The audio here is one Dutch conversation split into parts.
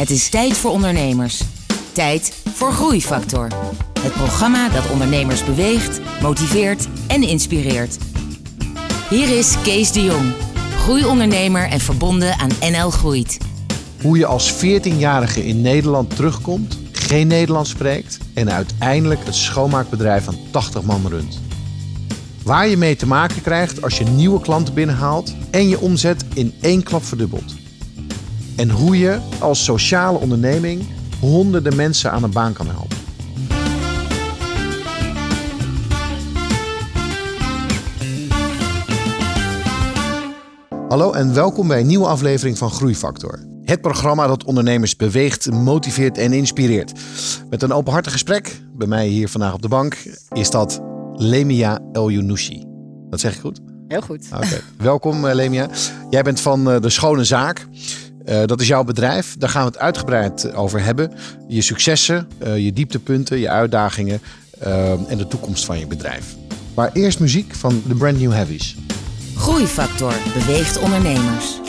Het is tijd voor ondernemers. Tijd voor Groeifactor. Het programma dat ondernemers beweegt, motiveert en inspireert. Hier is Kees de Jong, groeiondernemer en verbonden aan NL Groeit. Hoe je als 14-jarige in Nederland terugkomt, geen Nederlands spreekt en uiteindelijk het schoonmaakbedrijf van 80 man runt. Waar je mee te maken krijgt als je nieuwe klanten binnenhaalt en je omzet in één klap verdubbelt. En hoe je als sociale onderneming honderden mensen aan een baan kan helpen. Hallo en welkom bij een nieuwe aflevering van Groeifactor. Het programma dat ondernemers beweegt, motiveert en inspireert. Met een openhartig gesprek, bij mij hier vandaag op de bank, is dat Lemia El Younouchi. Dat zeg ik goed? Heel goed. Oké. Welkom eh, Lemia. Jij bent van eh, De Schone Zaak. Eh, dat is jouw bedrijf. Daar gaan we het uitgebreid over hebben. Je successen, eh, je dieptepunten, je uitdagingen eh, en de toekomst van je bedrijf. Maar eerst muziek van de Brand New Heavies. Groeifactor beweegt ondernemers.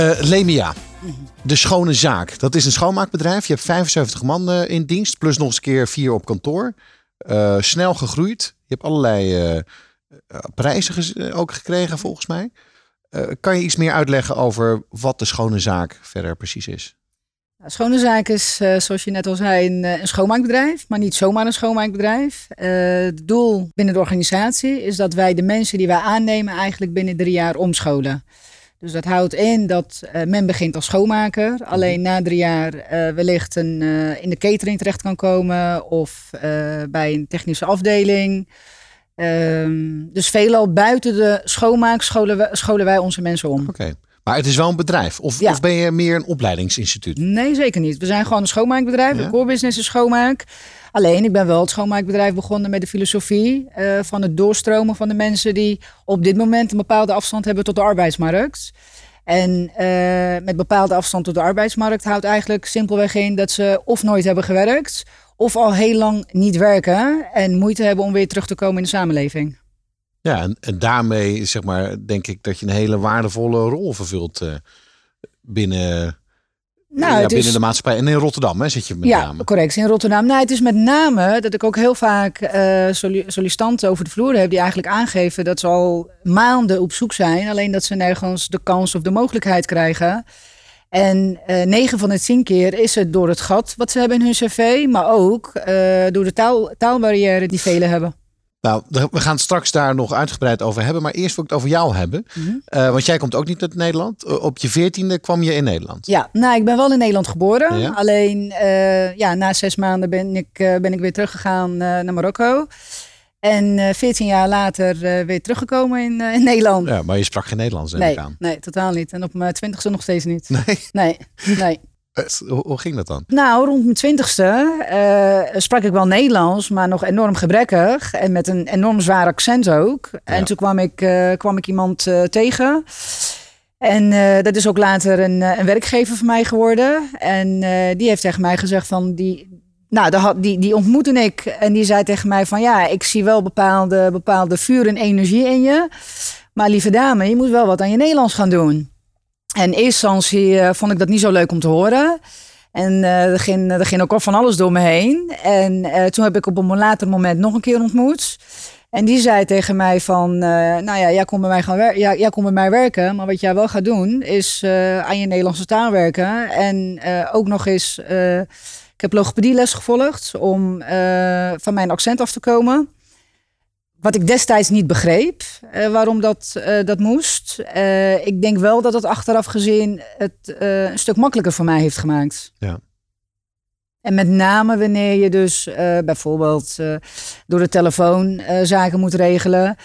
Eh, Lemia, de schone zaak. Dat is een schoonmaakbedrijf. Je hebt 75 man eh, in dienst, plus nog eens een keer vier op kantoor. Eh, snel gegroeid. Je hebt allerlei prijzen ook gekregen, volgens mij. Kan je iets meer uitleggen over wat de schone zaak verder precies is? Nou, Schone Zaak is, zoals je net al zei, een, een schoonmaakbedrijf, maar niet zomaar een schoonmaakbedrijf. Het doel binnen de organisatie is dat wij de mensen die wij aannemen eigenlijk binnen drie jaar omscholen. Dus dat houdt in dat eh, men begint als schoonmaker, alleen na drie jaar eh, wellicht een, eh, in de catering terecht kan komen of bij een technische afdeling. Ehm, dus veelal buiten de schoonmaak scholen, we- scholen wij onze mensen om. Oké. Maar het is wel een bedrijf. Of, Ja. of ben je meer een opleidingsinstituut? Nee, zeker niet. We zijn gewoon een schoonmaakbedrijf. Ja? De core business is schoonmaak. Alleen, ik ben wel het schoonmaakbedrijf begonnen met de filosofie eh, van het doorstromen van de mensen die op dit moment een bepaalde afstand hebben tot de arbeidsmarkt. En eh, met bepaalde afstand tot de arbeidsmarkt houdt eigenlijk simpelweg in dat ze of nooit hebben gewerkt, of al heel lang niet werken en moeite hebben om weer terug te komen in de samenleving. Ja, en, en daarmee zeg maar, denk ik dat je een hele waardevolle rol vervult eh, binnen, Nou, ja, binnen is- de maatschappij. En in Rotterdam hè, zit je met ja, name. correct. In Rotterdam. Nou, het is met name dat ik ook heel vaak soli- sollicitanten over de vloer heb die eigenlijk aangeven dat ze al maanden op zoek zijn, alleen dat ze nergens de kans of de mogelijkheid krijgen. En eh 9 van de 10 keer is het door het gat wat ze hebben in hun cv, maar ook eh, door de taal, taalbarrière die velen hebben. Nou, we gaan het straks daar nog uitgebreid over hebben. Maar eerst wil ik het over jou hebben. Mhm. Eh, want jij komt ook niet uit Nederland. Op je veertiende kwam je in Nederland. Ja, nou, ik ben wel in Nederland geboren. Ja? Alleen eh, ja, na zes maanden ben ik, eh, ben ik weer teruggegaan naar Marokko. En 14 jaar later weer teruggekomen in, in Nederland. Ja, maar je sprak geen Nederlands, neem nee, ik aan. nee, totaal niet. En op mijn twintigste nog steeds niet. Nee, Nee, nee. Eh, hoe, ging dat dan? Nou, rond mijn twintigste eh, sprak ik wel Nederlands, maar nog enorm gebrekkig. En met een enorm zwaar accent ook. En toen kwam ik, eh, kwam ik iemand tegen. En dat is ook later een, een werkgever van mij geworden. En die heeft tegen mij gezegd van... Die, nou, die, die ontmoette ik. En die zei tegen mij van... Ja, ik zie wel bepaalde, bepaalde vuur en energie in je. Maar lieve dame, je moet wel wat aan je Nederlands gaan doen. En in eerste instantie eh, vond ik dat niet zo leuk om te horen. En eh, er, ging, er ging ook al van alles door me heen. En eh, toen heb ik op een later moment nog een keer ontmoet. En die zei tegen mij van, nou ja, jij komt bij mij gaan ja, jij komt bij mij werken, maar wat jij wel gaat doen is aan je Nederlandse taal werken en ook nog eens, ik heb logopedieles gevolgd om van mijn accent af te komen. Wat ik destijds niet begreep, eh, waarom dat, eh, dat moest. Eh, ik denk wel dat het achteraf gezien het een stuk makkelijker voor mij heeft gemaakt. Ja. En met name wanneer je dus bijvoorbeeld door de telefoon zaken moet regelen.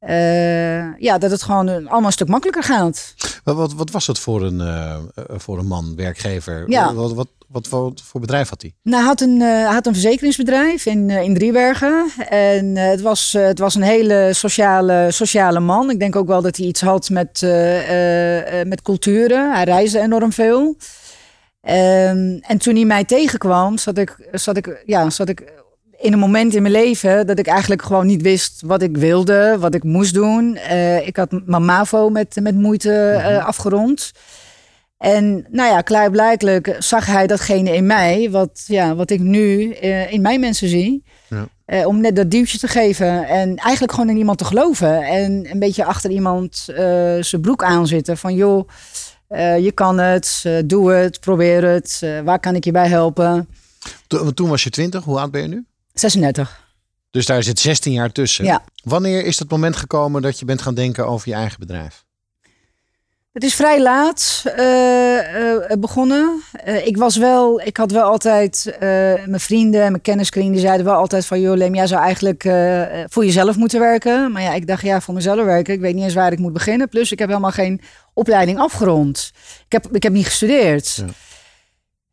Eh, ja, dat het gewoon een- allemaal een stuk makkelijker gaat. Wat, wat, wat was het voor een, eh, eh, voor een man, werkgever? Ja. Wat, wat, wat, wat voor bedrijf had hij? Nou, hij had een, eh, had een verzekeringsbedrijf in, eh, in Driebergen. En eh, het, was, eh, het was een hele sociale, sociale man. Ik denk ook wel dat hij iets had met, eh, eh, eh, met culturen. Hij reisde enorm veel. Ehm, en toen hij mij tegenkwam, zat ik, zat, ik, ja, zat ik in een moment in mijn leven dat ik eigenlijk gewoon niet wist wat ik wilde, wat ik moest doen. Eh, ik had mijn MAVO met, met moeite eh, afgerond. En nou ja, klaarblijkelijk zag hij datgene in mij, wat, ja, wat ik nu eh, in mijn mensen zie. Ja. Om net dat duwtje te geven en eigenlijk gewoon in iemand te geloven. En een beetje achter iemand zijn broek aanzitten van joh, je kan het, doe het, probeer het, waar kan ik je bij helpen? Toen was je 20, hoe oud ben je nu? 36. Dus daar zit 16 jaar tussen. Ja. Wanneer is het moment gekomen dat je bent gaan denken over je eigen bedrijf? Het is vrij laat eh, eh, begonnen. Eh, ik was wel, ik had wel altijd, mijn vrienden en mijn kenniskring, die zeiden wel altijd van, joh Lem, jij zou eigenlijk voor jezelf moeten werken. Maar ja, ik dacht, ja, voor mezelf werken, ik weet niet eens waar ik moet beginnen. Plus, ik heb helemaal geen opleiding afgerond. Ik heb, ik heb niet gestudeerd. Ja.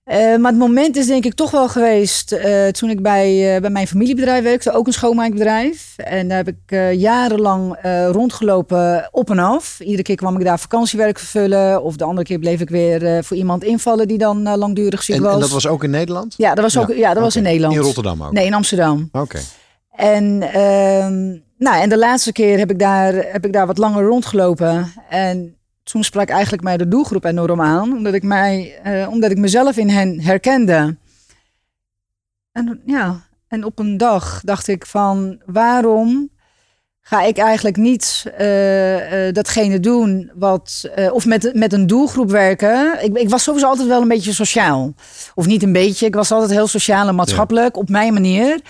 Eh, maar het moment is denk ik toch wel geweest eh, toen ik bij, eh, bij mijn familiebedrijf werkte, ook een schoonmaakbedrijf. En daar heb ik jarenlang rondgelopen op en af. Iedere keer kwam ik daar vakantiewerk vervullen. Of de andere keer bleef ik weer voor iemand invallen die dan langdurig ziek En, was. en dat was ook in Nederland? Ja, dat was, ook, ja, dat was in Nederland. In Rotterdam ook? Nee, in Amsterdam. Oké. En, ehm, nou, en de laatste keer heb ik, daar, heb ik daar wat langer rondgelopen. En toen sprak eigenlijk mij de doelgroep enorm aan, omdat ik, mij, eh, omdat ik mezelf in hen herkende. En ja, en op een dag dacht ik van waarom ga ik eigenlijk niet eh, eh, datgene doen wat, of met, met een doelgroep werken. Ik, ik was sowieso altijd wel een beetje sociaal. Of niet een beetje, ik was altijd heel sociaal en maatschappelijk op mijn manier.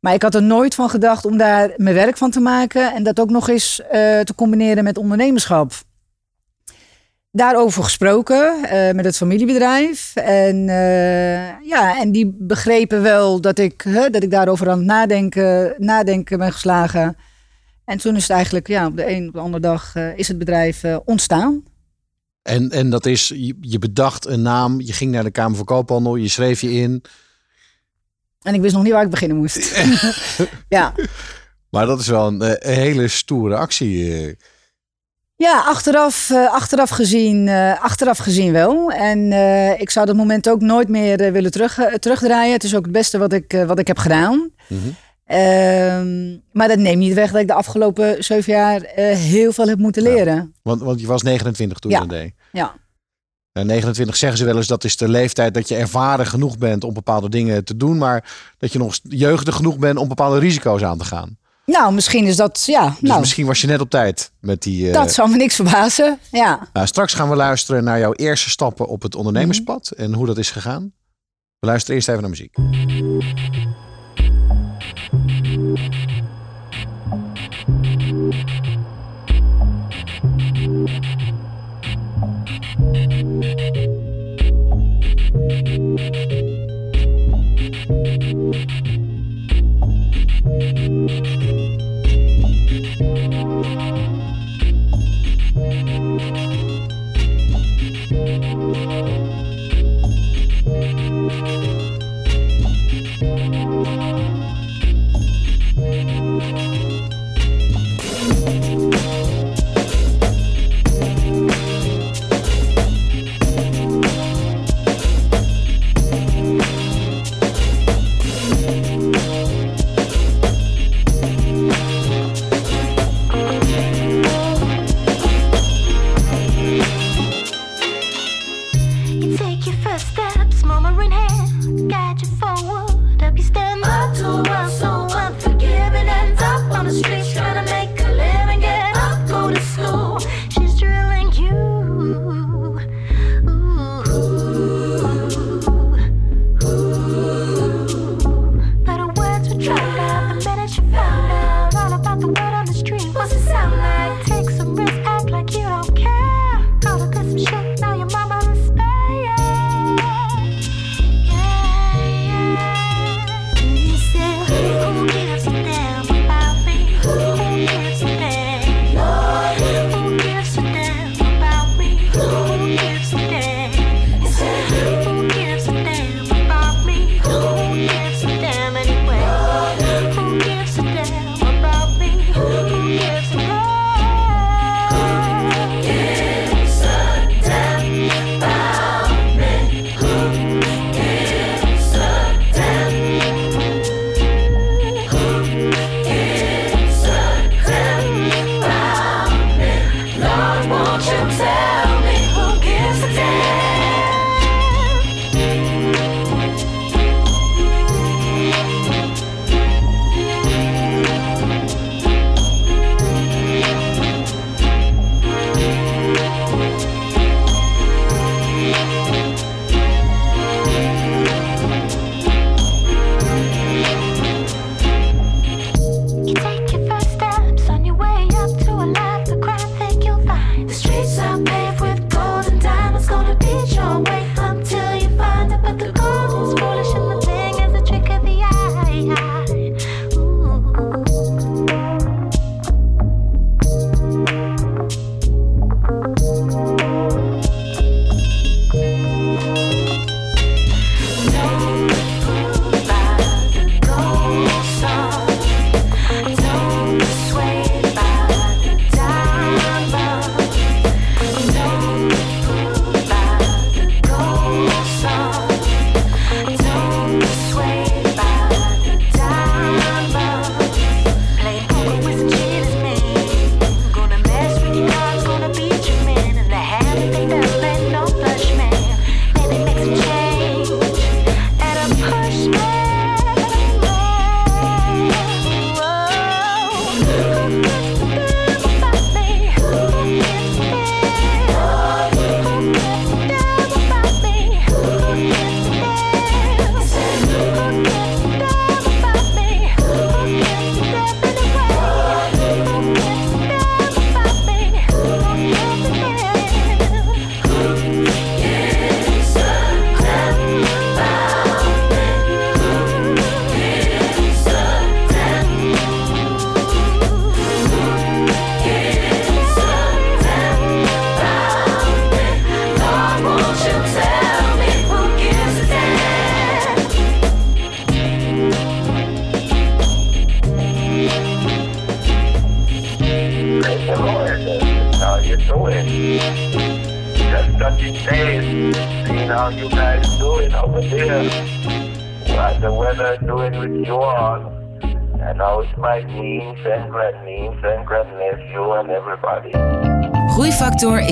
Maar ik had er nooit van gedacht om daar mijn werk van te maken en dat ook nog eens te combineren met ondernemerschap. Daarover gesproken eh, met het familiebedrijf. En, eh, ja, en die begrepen wel dat ik, hè, dat ik daarover aan het nadenken, nadenken ben geslagen. En toen is het eigenlijk ja, op de een op de andere dag eh, is het bedrijf ontstaan. En, en dat is, je, je bedacht een naam, je ging naar de Kamer van Koophandel, je schreef je in. En ik wist nog niet waar ik beginnen moest. ja. Maar dat is wel een, een hele stoere actie. Ja, achteraf, eh, achteraf, gezien, eh, achteraf gezien wel. En eh, ik zou dat moment ook nooit meer willen terug, terugdraaien. Het is ook het beste wat ik, wat ik heb gedaan. Mhm. Ehm, maar dat neemt niet weg dat ik de afgelopen zeven jaar heel veel heb moeten leren. Want, want je was 29 toen Ja. je dat deed. Ja. En 29 zeggen ze wel eens dat is de leeftijd dat je ervaren genoeg bent om bepaalde dingen te doen, maar dat je nog jeugdig genoeg bent om bepaalde risico's aan te gaan. Nou, misschien is dat, ja, Dus nou, misschien was je net op tijd met die. eh, dat zou me niks verbazen. Ja. nou, straks gaan we luisteren naar jouw eerste stappen op het ondernemerspad en hoe dat is gegaan. We luisteren eerst even naar muziek.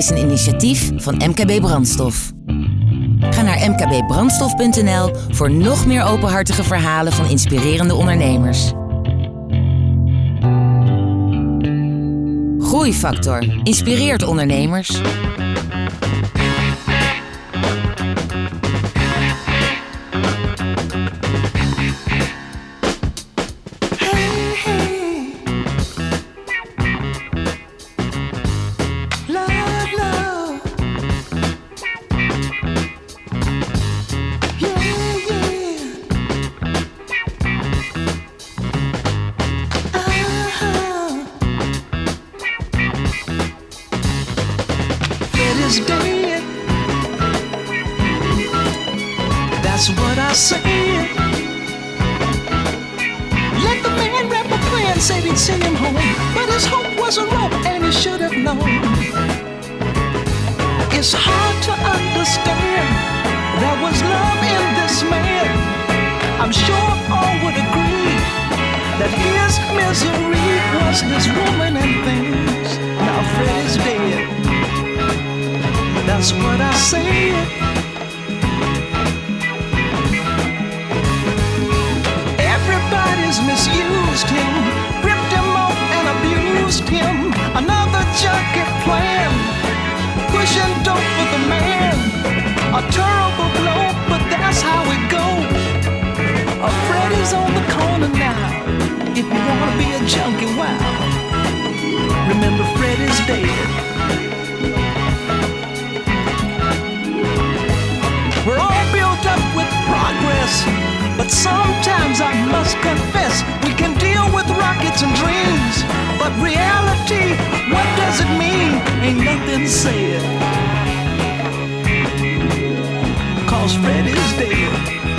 Is een initiatief van MKB Brandstof. Ga naar mkbbrandstof.nl voor nog meer openhartige verhalen van inspirerende ondernemers. Groeifactor inspireert ondernemers. And he should have known. It's hard to understand. There was love in this man. I'm sure all would agree that his misery was his woman and things. Now Fred is dead. That's what I said. Everybody's misused him, abused him. Another junkie plan, pushing dope for the man. A terrible blow, but that's how it goes. A Freddy's on the corner now. If you wanna be a junkie, wow. Remember Freddy's dead. We're all built up with progress, but sometimes I must confess we can deal with rockets and dreams. But reality, what does it mean? Ain't nothing said. Cause Fred is dead.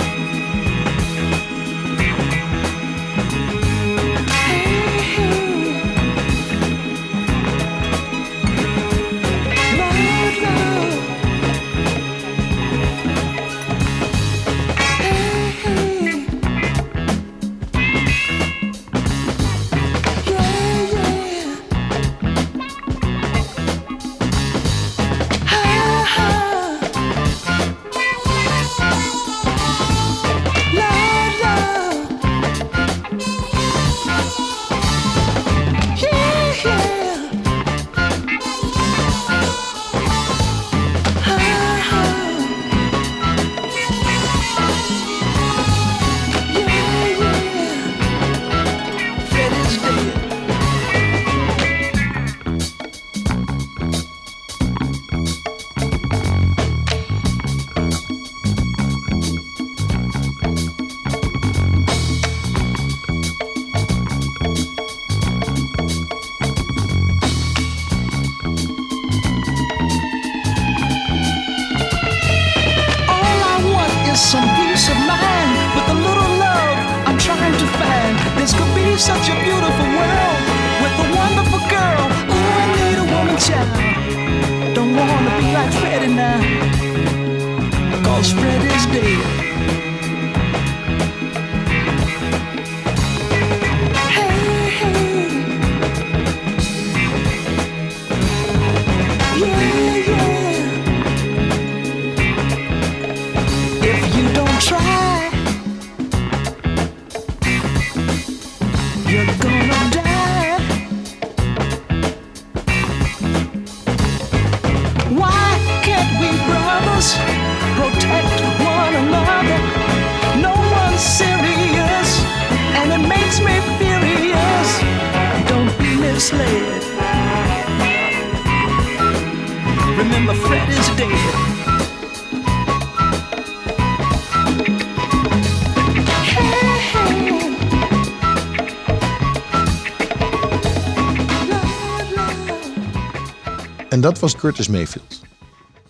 Dat was Curtis Mayfield.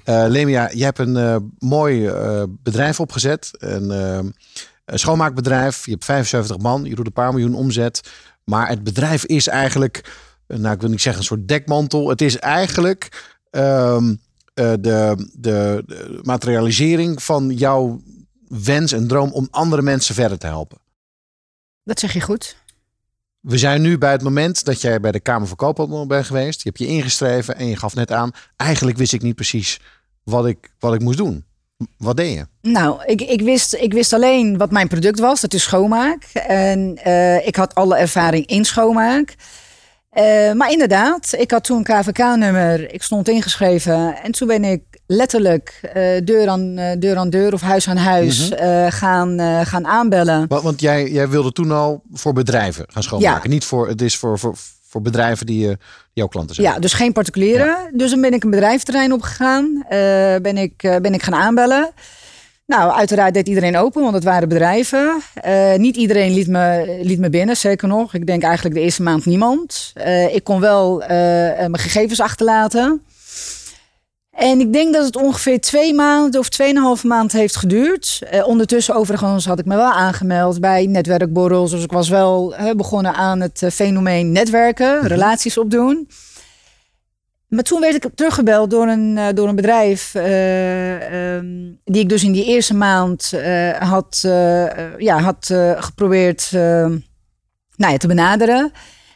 Eh Lemia, jij hebt een eh, mooi eh, bedrijf opgezet. Een, schoonmaakbedrijf. Je hebt 75 man. Je doet een paar miljoen omzet. Maar het bedrijf is eigenlijk nou ik wil niet zeggen een soort dekmantel. Het is eigenlijk ehm, eh, de, de materialisering van jouw wens en droom om andere mensen verder te helpen. Dat zeg je goed. We zijn nu bij het moment dat jij bij de Kamer van Koophandel bent geweest. Je hebt je ingeschreven en je gaf net aan. Eigenlijk wist ik niet precies wat ik, wat ik moest doen. Wat deed je? Nou, ik, ik, wist, ik wist alleen wat mijn product was. Dat is schoonmaak. En eh, ik had alle ervaring in schoonmaak. Eh, maar inderdaad, ik had toen een KVK-nummer. Ik stond ingeschreven. En toen ben ik letterlijk eh, deur, aan, eh, deur aan deur of huis aan huis eh, gaan, gaan aanbellen. Want, want jij, jij wilde toen al voor bedrijven gaan schoonmaken. Niet voor, het is voor, voor, voor bedrijven die, die jouw klanten zijn. Ja, dus geen particulieren. Dus dan ben ik een bedrijfterrein opgegaan. eh ben, ik, ben ik gaan aanbellen. Nou, uiteraard deed iedereen open, want het waren bedrijven. Niet iedereen liet me, liet me binnen, zeker nog. Ik denk eigenlijk de eerste maand niemand. Ik kon wel mijn gegevens achterlaten. En ik denk dat het ongeveer twee maanden of tweeënhalve maand heeft geduurd. Eh, ondertussen overigens had ik me wel aangemeld bij netwerkborrels. Dus ik was wel begonnen aan het eh, fenomeen netwerken, relaties opdoen. Maar toen werd ik teruggebeld door een, eh, door een bedrijf. eh, ehm, die ik dus in die eerste maand had, ja, had geprobeerd eh, nou ja, te benaderen.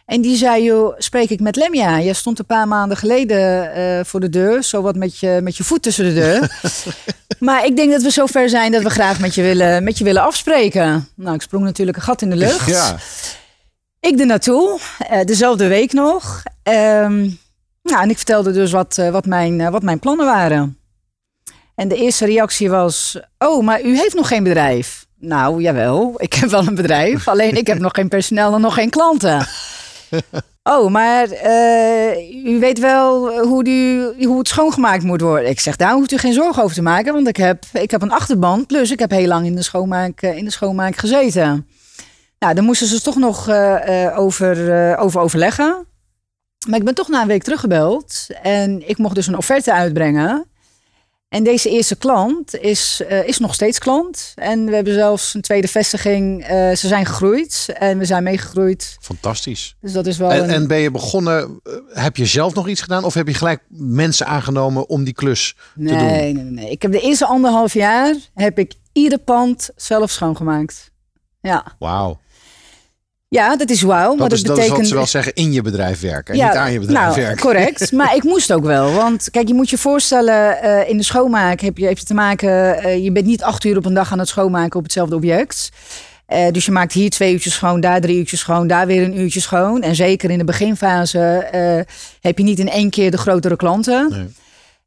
En die zei, joh, spreek ik met Lemja? Je stond een paar maanden geleden eh, voor de deur. Zo wat met je, met je voet tussen de deur. maar ik denk dat we zover zijn dat we graag met je willen, met je willen afspreken. Nou, ik sprong natuurlijk een gat in de lucht. Ja. Ik er naartoe, eh, dezelfde week nog. Ehm, nou, en ik vertelde dus wat, eh, wat, mijn, wat mijn plannen waren. En de eerste reactie was: Oh, maar u heeft nog geen bedrijf. Nou, jawel, ik heb wel een bedrijf. Alleen ik heb nog geen personeel en nog geen klanten. Oh, maar eh, u weet wel hoe, die, hoe het schoongemaakt moet worden. Ik zeg, daar hoeft u geen zorgen over te maken, want ik heb, ik heb een achterband. Plus, ik heb heel lang in de schoonmaak, eh, in de schoonmaak gezeten. Nou, daar moesten ze toch nog eh, over, over overleggen. Maar ik ben toch na een week teruggebeld. En ik mocht dus een offerte uitbrengen. En deze eerste klant is, eh, is nog steeds klant. En we hebben zelfs een tweede vestiging. Eh, ze zijn gegroeid en we zijn meegegroeid. Fantastisch. Dus dat is wel En, een... en ben je begonnen, eh, heb je zelf nog iets gedaan? Of heb je gelijk mensen aangenomen om die klus nee, te doen? nee, nee, nee. Ik heb de eerste anderhalf jaar heb ik ieder pand zelf schoongemaakt. Ja, Wauw. Ja dat is wauw. Dat, maar dat is, dat is betekent wat ze wel zeggen, in je bedrijf werken. En niet aan je bedrijf nou, werken. Correct, maar ik moest ook wel. Want kijk, je moet je voorstellen, eh, in de schoonmaak heb je, je te maken... eh, je bent niet acht uur op een dag aan het schoonmaken op hetzelfde object. Eh, dus je maakt hier twee uurtjes schoon, daar drie uurtjes schoon, daar weer een uurtje schoon. En zeker in de beginfase heb je niet in één keer de grotere klanten. Nee.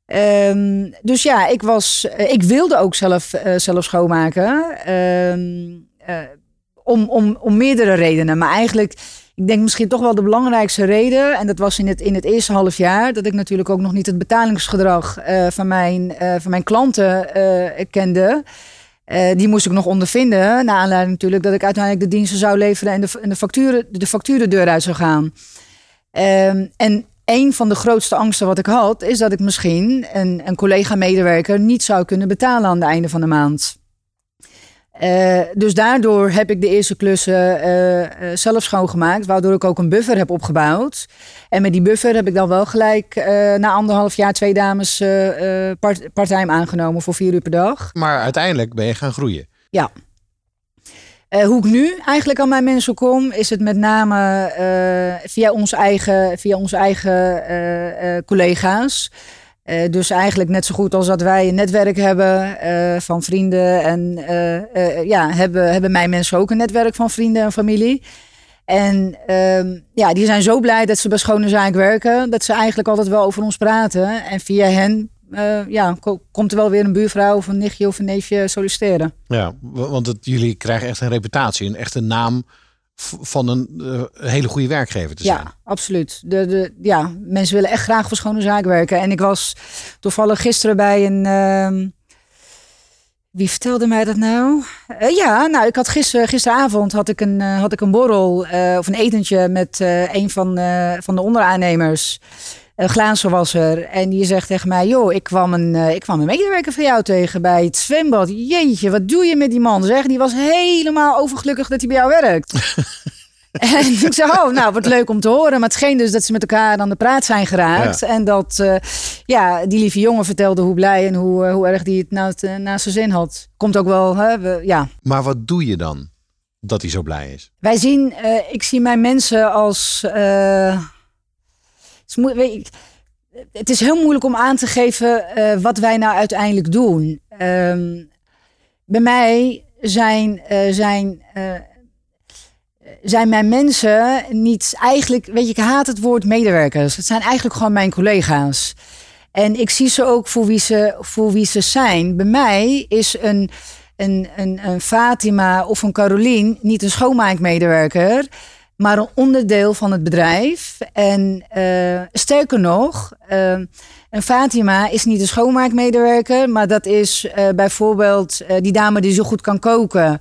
Ehm, dus ja, ik, was, ik wilde ook zelf, zelf schoonmaken. Ehm, eh, om, om, om meerdere redenen. Maar eigenlijk, ik denk misschien toch wel de belangrijkste reden. En dat was in het, in het eerste half jaar. Dat ik natuurlijk ook nog niet het betalingsgedrag eh, van, mijn, eh, van mijn klanten eh, kende. Die moest ik nog ondervinden. Naar aanleiding natuurlijk dat ik uiteindelijk de diensten zou leveren. En de, en de, facturen, de factuur de deur uit zou gaan. Ehm, en een van de grootste angsten wat ik had, is dat ik misschien een, een collega-medewerker niet zou kunnen betalen aan het einde van de maand. Eh, dus daardoor heb ik de eerste klussen eh, zelf schoongemaakt, waardoor ik ook een buffer heb opgebouwd. En met die buffer heb ik dan wel gelijk na anderhalf jaar twee dames part- parttime aangenomen voor vier uur per dag. Maar uiteindelijk ben je gaan groeien. Ja. Hoe ik nu eigenlijk aan mijn mensen kom, is het met name via onze eigen, via onze eigen collega's. Eh, dus eigenlijk net zo goed als dat wij een netwerk hebben eh, van vrienden. En eh, ja, hebben, hebben mijn mensen ook een netwerk van vrienden en familie. En ehm, ja, die zijn zo blij dat ze bij Schone Zaak werken, dat ze eigenlijk altijd wel over ons praten. En via hen ja, ko- komt er wel weer een buurvrouw of een nichtje of een neefje solliciteren. Ja, want het, jullie krijgen echt een reputatie, een echte naam van een eh, hele goede werkgever te zijn. Ja, absoluut. De, de, ja, mensen willen echt graag voor schone zaak werken. En ik was toevallig gisteren bij een. ehm, wie vertelde mij dat nou? Eh, ja, nou, ik had gister, gisteravond had ik een, eh, had ik een borrel eh, of een etentje met eh, een van, eh, van de onderaannemers. Een glazenwasser. En die zegt tegen mij: Joh, ik kwam, een, eh, ik kwam een medewerker van jou tegen bij het zwembad. Jeetje, wat doe je met die man? Zeg, die was helemaal overgelukkig dat hij bij jou werkt. En ik zei, oh, nou, wat leuk om te horen. Maar het scheen dus dat ze met elkaar aan de praat zijn geraakt. Ja. En dat, eh, ja, die lieve jongen vertelde hoe blij en hoe, eh, hoe erg die het nou te- naast zijn zin had. Komt ook wel, hè, we, ja. Maar wat doe je dan dat hij zo blij is? Wij zien, ik zie mijn mensen als. Weet het is heel moeilijk om aan te geven eh, wat wij nou uiteindelijk doen. Ehm, bij mij zijn, eh, zijn, eh, zijn mijn mensen niet eigenlijk. Weet je, ik haat het woord medewerkers. Het zijn eigenlijk gewoon mijn collega's. En ik zie ze ook voor wie ze, voor wie ze zijn. Bij mij is een, een, een, een Fatima of een Carolien niet een schoonmaakmedewerker, maar een onderdeel van het bedrijf. En eh, sterker nog, eh, een Fatima is niet een schoonmaakmedewerker, maar dat is eh, bijvoorbeeld die dame die zo goed kan koken.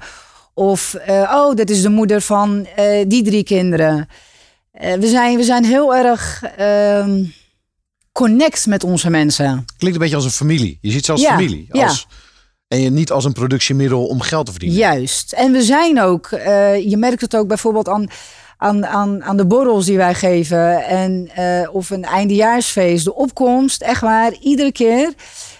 Of, oh, dat is de moeder van die drie kinderen. We, zijn, we zijn heel erg ehm, connect met onze mensen. Klinkt een beetje als een familie. Je ziet ze als Ja, familie. ja. Als, En je niet als een productiemiddel om geld te verdienen. Juist. En we zijn ook, je merkt het ook bijvoorbeeld aan, aan, aan, aan de borrels die wij geven. En, eh, of een eindejaarsfeest. De opkomst, echt waar, iedere keer.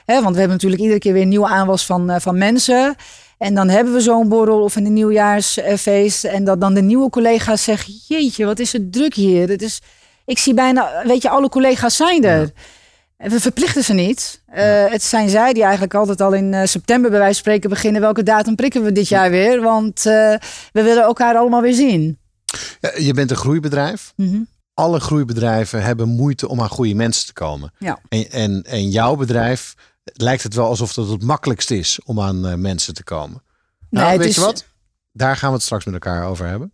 Hè, want we hebben natuurlijk iedere keer weer een nieuwe aanwas van, eh, van mensen. En dan hebben we zo'n borrel of een nieuwjaarsfeest. En dat dan de nieuwe collega's zeggen: Jeetje, wat is het druk hier? Het is, ik zie bijna, weet je, alle collega's zijn er. We verplichten ze niet. Eh, het zijn zij die eigenlijk altijd al in september bij wijze van spreken beginnen. Welke datum prikken we dit jaar weer? Want we willen elkaar allemaal weer zien. Je bent een groeibedrijf. Mhm. Alle groeibedrijven hebben moeite om aan goede mensen te komen. Ja. En, en, en jouw bedrijf lijkt het wel alsof het het makkelijkst is om aan eh, mensen te komen. Nou, Nee, weet is- je wat? Daar gaan we het straks met elkaar over hebben.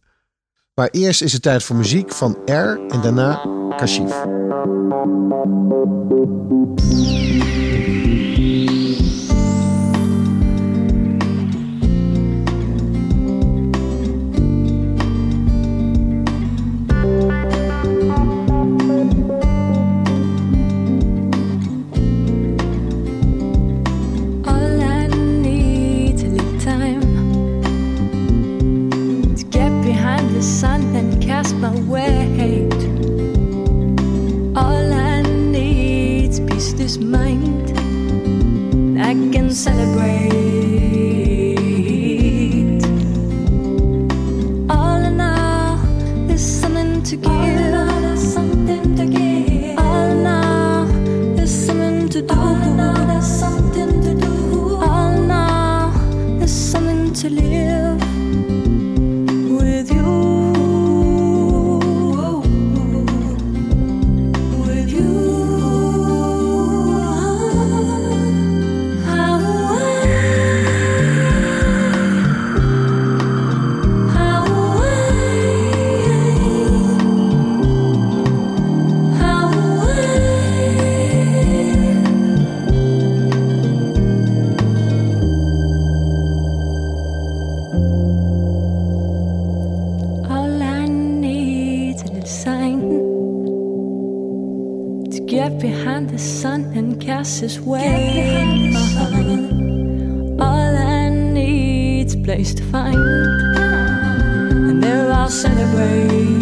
Maar eerst is het tijd voor muziek van R en daarna Kashif. This mind. I can celebrate. All in all, there's something to give. something to give. All in all, there's something to do. His way. All I need's place to find, and there I'll celebrate.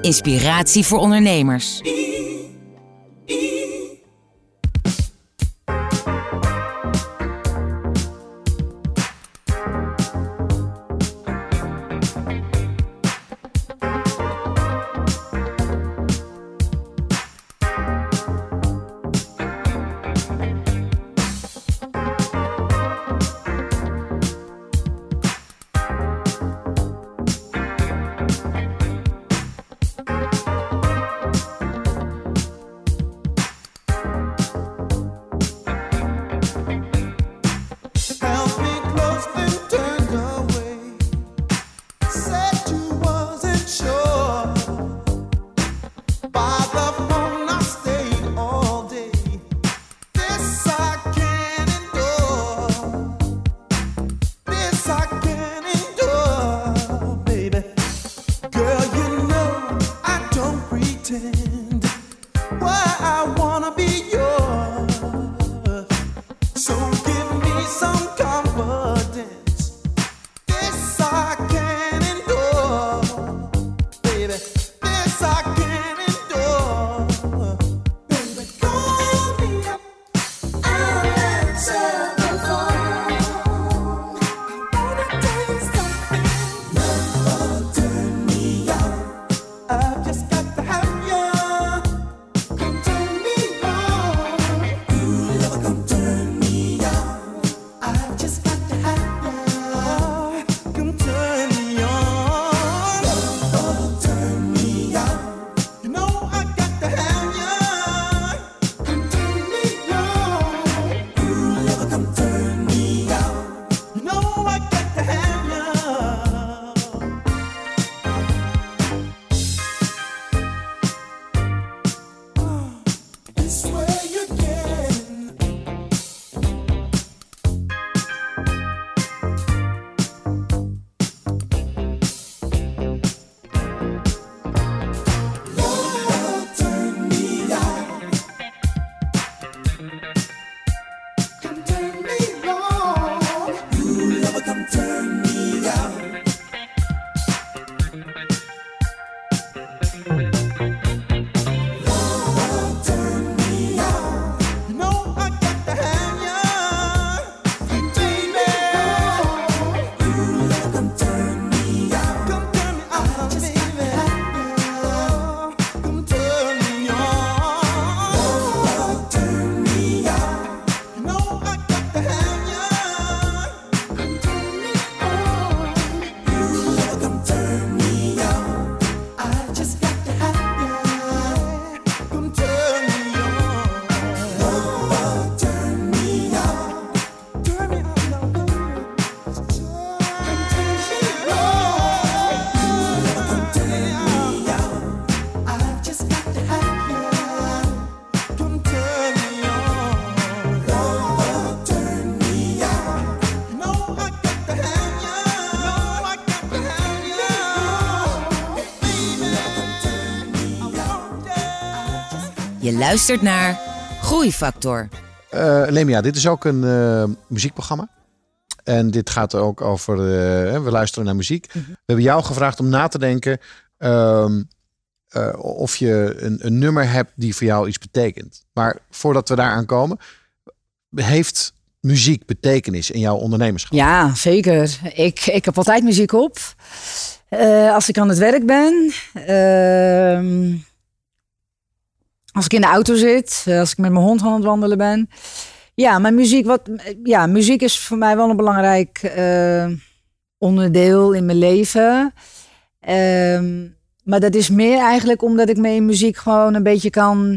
Inspiratie voor ondernemers. Je luistert naar Groeifactor. Eh, Lemia, dit is ook een eh, muziekprogramma. En dit gaat ook over, eh, we luisteren naar muziek. We hebben jou gevraagd om na te denken ehm, eh, of je een, een nummer hebt die voor jou iets betekent. Maar voordat we daaraan komen, heeft muziek betekenis in jouw ondernemerschap? Ja, zeker. Ik, ik heb altijd muziek op. Eh, als ik aan het werk ben. Als ik in de auto zit. eh, Als ik met mijn hond aan het wandelen ben. Ja, maar muziek, wat, ja, muziek is voor mij wel een belangrijk eh, onderdeel in mijn leven. Ehm, maar dat is meer eigenlijk omdat ik me in muziek gewoon een beetje kan.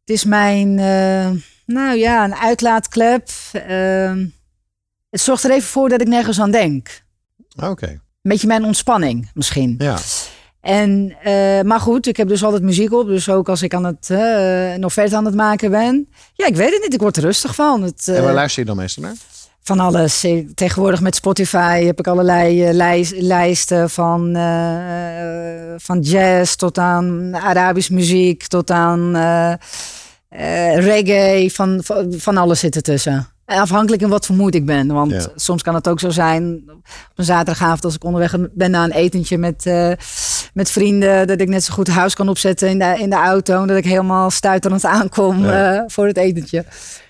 Het is mijn, eh, nou ja, een uitlaatklep. Ehm, het zorgt er even voor dat ik nergens aan denk. Oké, Een beetje mijn ontspanning misschien. ja. En, eh, maar goed, ik heb dus altijd muziek op. Dus ook als ik aan het, eh een offerte aan het maken ben. Ja, ik weet het niet. Ik word er rustig van. Het, En eh, waar luister je dan meestal naar? van alles. Eh, Tegenwoordig met Spotify heb ik allerlei eh, lijst- lijsten van, eh, van jazz tot aan Arabisch muziek tot aan eh, eh, reggae. Van, van, van alles zit ertussen. En Afhankelijk in wat voor moed ik ben. Want Ja. soms kan het ook zo zijn op een zaterdagavond als ik onderweg ben naar een etentje met, met vrienden. Dat ik net zo goed huis kan opzetten in de, in de auto. En dat ik helemaal stuiterend aankom ja. Eh, voor het etentje.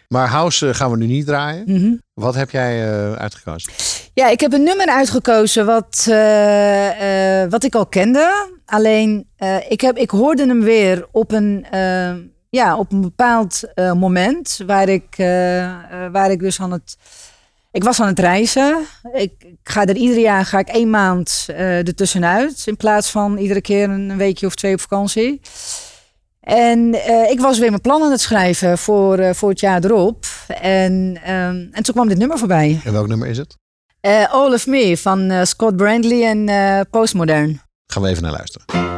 Maar House eh, gaan we nu niet draaien. Mhm. Wat heb jij eh, uitgekozen? Ja, ik heb een nummer uitgekozen wat, wat ik al kende. Alleen ik, heb, ik hoorde hem weer op een, ja, op een bepaald moment. Waar ik, waar ik dus aan het ik was aan het reizen. Ik, ik, ga er ieder jaar ga ik één maand eh, uh, ertussenuit. In plaats van iedere keer een weekje of twee op vakantie. En eh, ik was weer mijn plannen aan het schrijven voor, eh, voor het jaar erop. En, ehm, en toen kwam dit nummer voorbij. En welk nummer is het? All of Me van Scott Brandley en Postmodern. Gaan we even naar luisteren.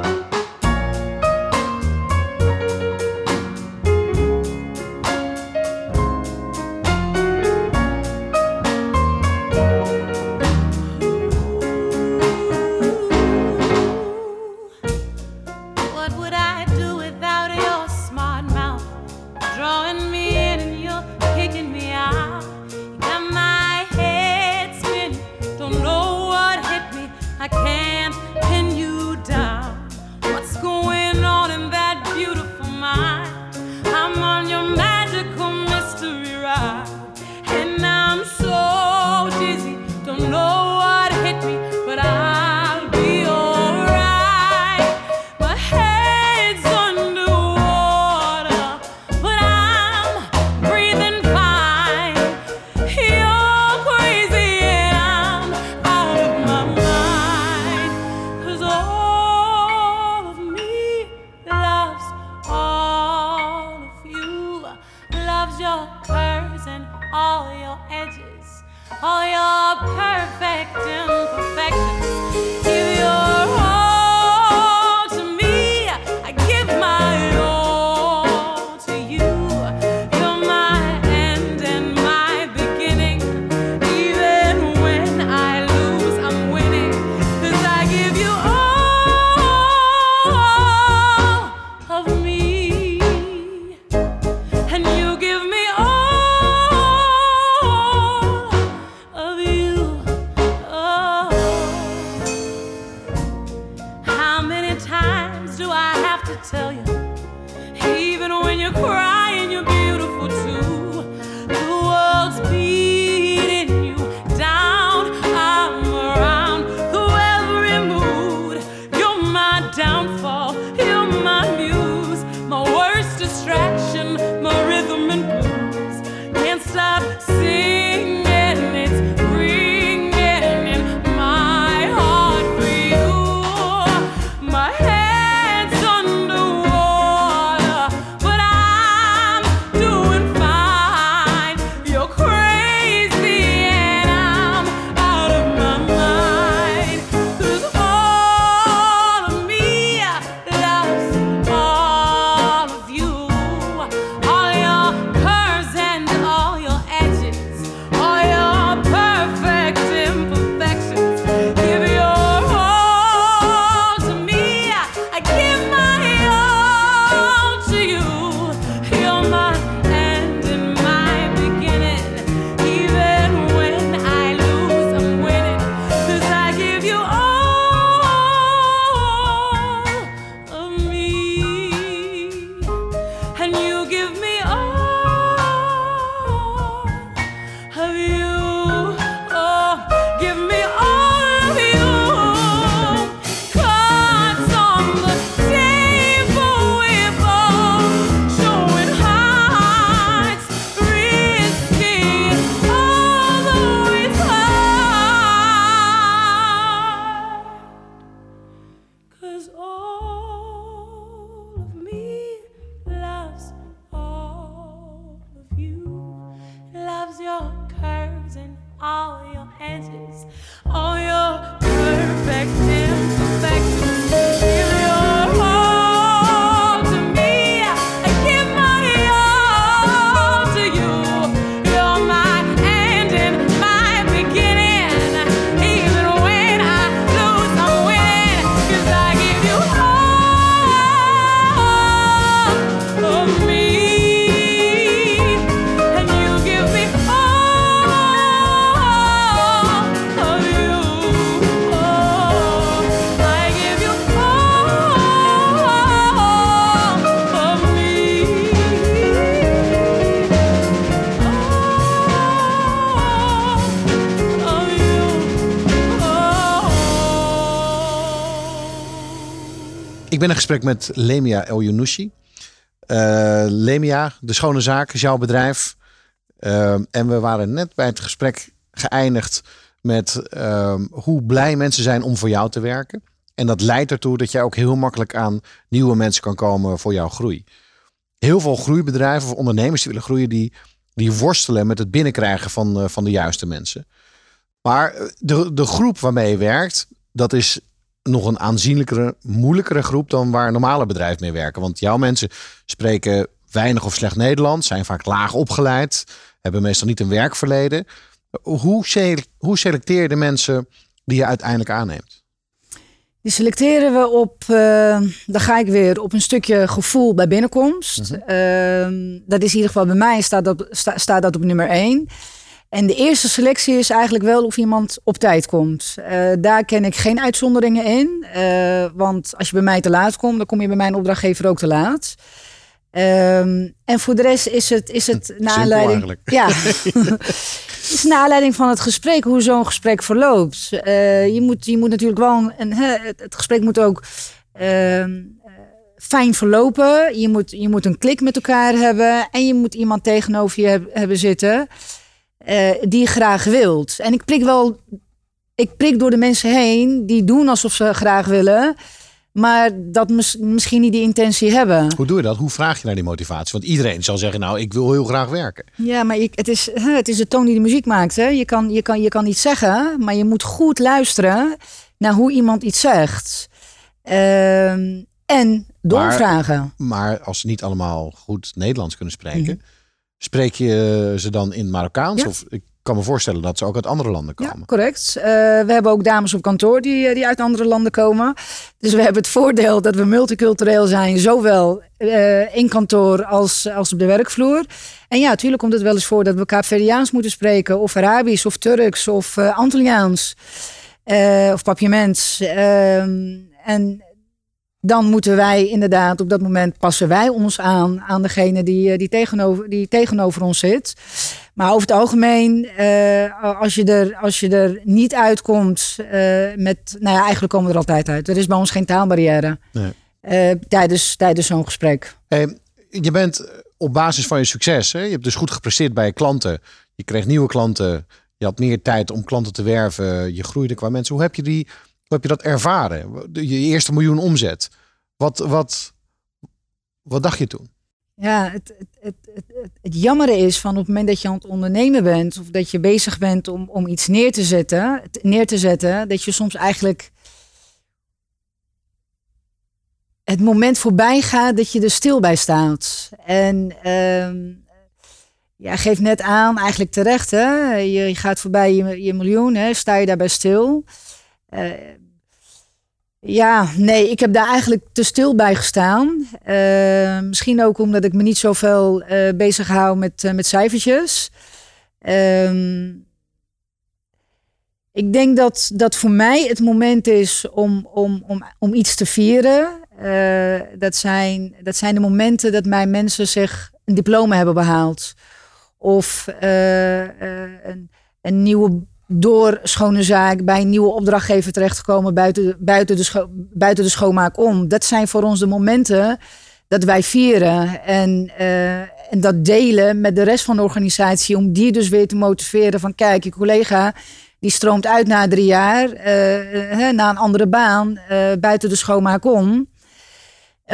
Ben in gesprek met Lemia El Younouchi. Eh, Lemia, de schone zaak, is jouw bedrijf. Ehm, en we waren net bij het gesprek geëindigd met ehm, hoe blij mensen zijn om voor jou te werken. En dat leidt ertoe dat jij ook heel makkelijk aan nieuwe mensen kan komen voor jouw groei. Heel veel groeibedrijven of ondernemers die willen groeien, die, die worstelen met het binnenkrijgen van, eh, van de juiste mensen. Maar eh, de, de groep waarmee je werkt, dat is nog een aanzienlijkere, moeilijkere groep dan waar normale bedrijven mee werken. Want jouw mensen spreken weinig of slecht Nederlands, zijn vaak laag opgeleid, hebben meestal niet een werkverleden. Hoe, sele- hoe selecteer je de mensen die je uiteindelijk aanneemt? Die selecteren we op, eh dan ga ik weer op een stukje gevoel bij binnenkomst. Ehm, dat is in ieder geval bij mij staat dat, sta- staat dat op nummer één. En de eerste selectie is eigenlijk wel of iemand op tijd komt. Eh, daar ken ik geen uitzonderingen in. eh, want als je bij mij te laat komt, dan kom je bij mijn opdrachtgever ook te laat. Ehm, en voor de rest is het, is het naar aanleiding. Ja. Het is naar aanleiding van het gesprek, hoe zo'n gesprek verloopt. Eh, je, moet, je moet natuurlijk wel. Een, het, het gesprek moet ook ehm, eh, fijn verlopen. Je moet, je moet een klik met elkaar hebben. En je moet iemand tegenover je heb- hebben zitten eh, die je graag wilt. En ik prik wel. Ik prik door de mensen heen die doen alsof ze graag willen. Maar dat mis- misschien niet die intentie hebben. Hoe doe je dat? Hoe vraag je naar die motivatie? Want iedereen zal zeggen, nou, ik wil heel graag werken. Ja, maar je, het, is, het is de toon die de muziek maakt. Hè? Je, kan, je, kan, je kan iets zeggen, maar je moet goed luisteren naar hoe iemand iets zegt. Ehm, en doorvragen. Maar als ze niet allemaal goed Nederlands kunnen spreken, spreek je ze dan in Marokkaans? Ja. Of ik kan me voorstellen dat ze ook uit andere landen Ja, komen. correct. Eh, we hebben ook dames op kantoor die, eh, die uit andere landen komen. Dus we hebben het voordeel dat we multicultureel zijn, zowel eh, in kantoor als, als op de werkvloer. En ja, natuurlijk komt het wel eens voor dat we Kaapverdiaans moeten spreken, of Arabisch, of Turks, of eh Antilliaans, eh, of Papiaments. Ehm, en dan moeten wij inderdaad, op dat moment passen wij ons aan aan degene die, eh, die, tegenover, die tegenover ons zit. Maar over het algemeen, eh, als, je er, als je er niet uitkomt eh, met, nou ja, eigenlijk komen we er altijd uit. Er is bij ons geen taalbarrière Nee. tijdens, tijdens zo'n gesprek. Hey, je bent op basis van je succes, hè? je hebt dus goed gepresteerd bij je klanten. Je kreeg nieuwe klanten. Je had meer tijd om klanten te werven. Je groeide qua mensen. Hoe heb je, die, heb je dat ervaren? Je eerste miljoen omzet. Wat, wat, wat dacht je toen? Ja, het, het, het, het, jammere is van op het moment dat je aan het ondernemen bent of dat je bezig bent om, om iets neer te zetten, neer te zetten, dat je soms eigenlijk het moment voorbij gaat dat je er stil bij staat. En ehm ja, geeft net aan, eigenlijk terecht, hè? Je, gaat voorbij je, je miljoen, hè? sta je daarbij stil. Eh, ja, nee, ik heb daar eigenlijk te stil bij gestaan. Eh, misschien ook omdat ik me niet zoveel eh bezig hou met, eh, met cijfertjes. Ehm, ik denk dat dat voor mij het moment is om, om, om, om iets te vieren. Dat, zijn, dat zijn de momenten dat mijn mensen zich een diploma hebben behaald. Of een, een nieuwe door schone zaak bij een nieuwe opdrachtgever terechtgekomen buiten, buiten, de buiten de schoonmaak om. Dat zijn voor ons de momenten dat wij vieren en, eh, en dat delen met de rest van de organisatie om die dus weer te motiveren van kijk, je collega die stroomt uit na drie jaar, eh, hè, na een andere baan, buiten de schoonmaak om.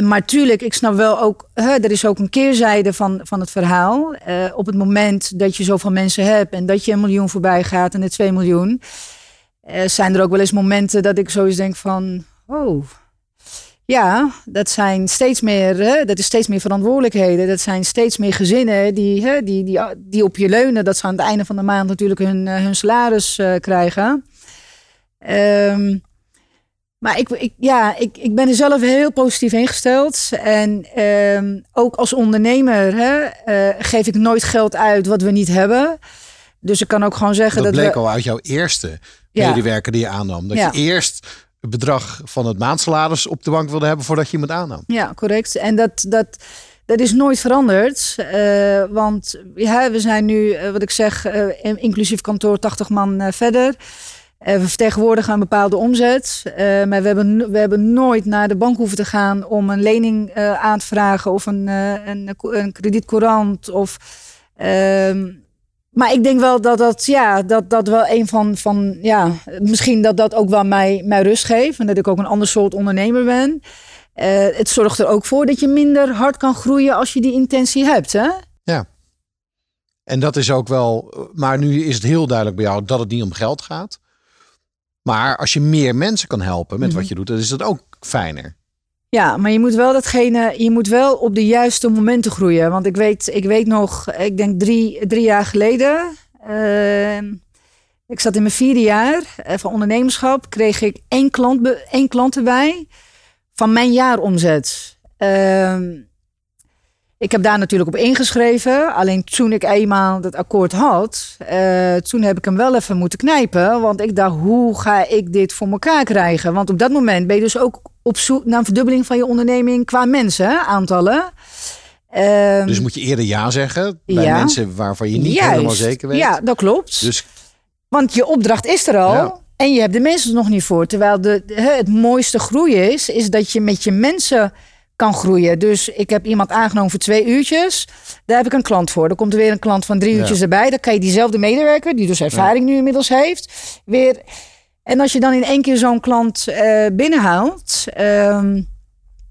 Maar tuurlijk, ik snap wel ook, hè, er is ook een keerzijde van, van het verhaal. Eh, op het moment dat je zoveel mensen hebt en dat je een miljoen voorbij gaat en de 2 miljoen, eh, zijn er ook wel eens momenten dat ik zoiets denk van, oh, ja, dat zijn steeds meer, hè, dat is steeds meer verantwoordelijkheden. Dat zijn steeds meer gezinnen die, hè, die, die, op je leunen, dat ze aan het einde van de maand natuurlijk hun, eh, hun salaris krijgen. Ehm, maar ik, ik, ja, ik, ik ben er zelf heel positief ingesteld. En ehm, ook als ondernemer hè, eh, geef ik nooit geld uit wat we niet hebben. Dus ik kan ook gewoon zeggen Dat dat, bleek we... al uit jouw eerste Ja. medewerker die je aannam. Dat Ja. je eerst het bedrag van het maandsalaris op de bank wilde hebben voordat je iemand aannam. Ja, correct. En dat, dat, dat is nooit veranderd. eh, want ja, we zijn nu, eh, wat ik zeg, in- inclusief kantoor 80 man verder. Eh, we vertegenwoordigen een bepaalde omzet. eh, maar we hebben, we hebben nooit naar de bank hoeven te gaan om een lening eh, aan te vragen of een, een, een kredietcourant. Of, ehm, maar ik denk wel dat dat, ja, dat, dat wel een van, van, ja, misschien dat dat ook wel mij, mij rust geeft. En dat ik ook een ander soort ondernemer ben. Het zorgt er ook voor dat je minder hard kan groeien als je die intentie hebt. Hè? En dat is ook wel, maar nu is het heel duidelijk bij jou dat het niet om geld gaat. Maar als je meer mensen kan helpen met Mhm. wat je doet, dan is dat ook fijner. Ja, maar je moet wel datgene, je moet wel op de juiste momenten groeien. Want ik weet, ik weet nog, ik denk drie, drie jaar geleden. eh, ik zat in mijn vierde jaar eh, van ondernemerschap. Kreeg ik één klant, één klant erbij van mijn jaaromzet. Ehm, ik heb daar natuurlijk op ingeschreven. Alleen toen ik eenmaal dat akkoord had, eh, toen heb ik hem wel even moeten knijpen. Want ik dacht, hoe ga ik dit voor elkaar krijgen? Want op dat moment ben je dus ook op zoek naar een verdubbeling van je onderneming qua mensen, aantallen. Ehm, Dus moet je eerder ja zeggen bij Ja. mensen waarvan je niet juist. helemaal zeker weet. Ja, dat klopt. Dus Want je opdracht is er al. Ja. En je hebt de mensen er nog niet voor. Terwijl de, het mooiste groeien is, is dat je met je mensen kan groeien. Dus ik heb iemand aangenomen voor twee uurtjes. Daar heb ik een klant voor. Dan komt er weer een klant van drie Ja. uurtjes erbij. Dan kan je diezelfde medewerker, die dus ervaring nu inmiddels heeft, weer. En als je dan in één keer zo'n klant eh, binnenhaalt. ehm,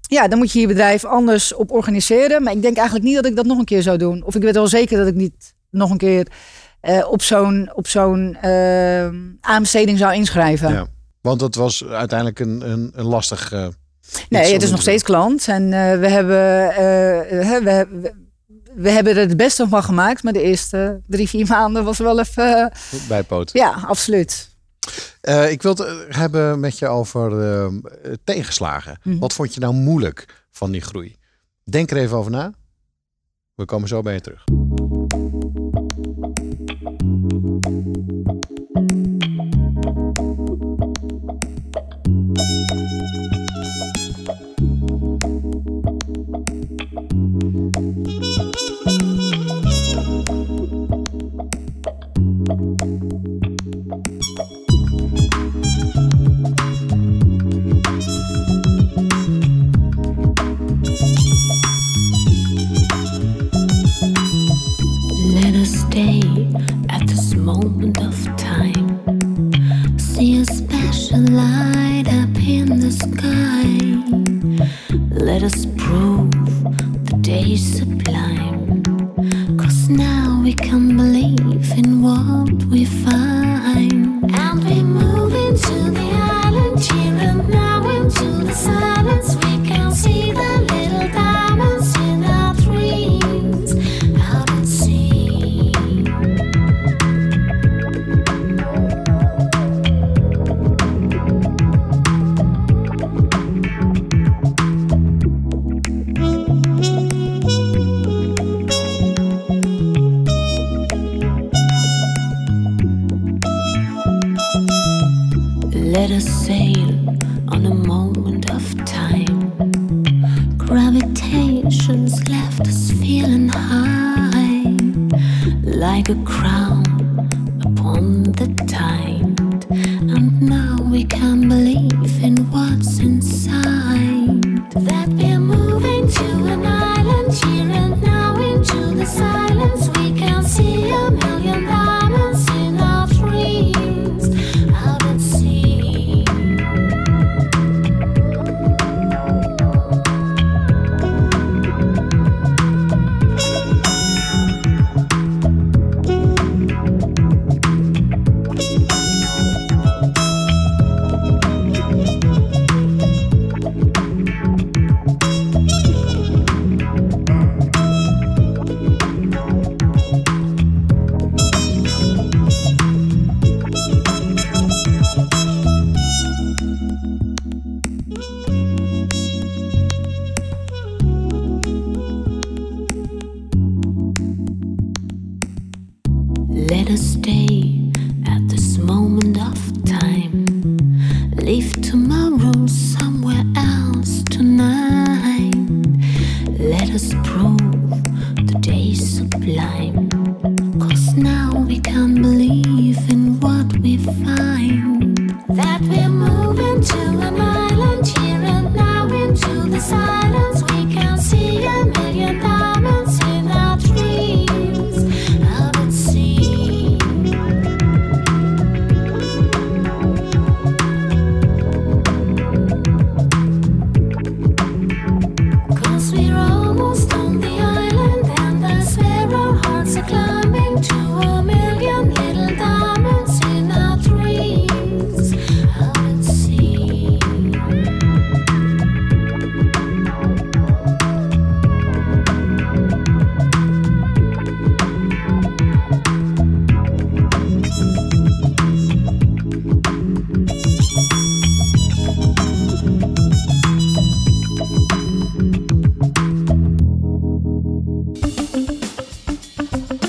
ja, dan moet je je bedrijf anders op organiseren. Maar ik denk eigenlijk niet dat ik dat nog een keer zou doen. Of ik weet wel zeker dat ik niet nog een keer eh, op zo'n op zo'n eh, aanbesteding zou inschrijven. ja. Want dat was uiteindelijk een, een, een lastig. Eh, nee, het is nog steeds klant. En eh, we, hebben, eh, eh, we, we, we hebben er het beste van gemaakt. Maar de eerste drie, vier maanden was wel even... eh, bijpoot. ja, absoluut. Eh, ik wil het eh, hebben met je over eh, tegenslagen. Mhm. Wat vond je nou moeilijk van die groei? Denk er even over na. We komen zo bij je terug. Day sublime. Cause now we can believe in what we find.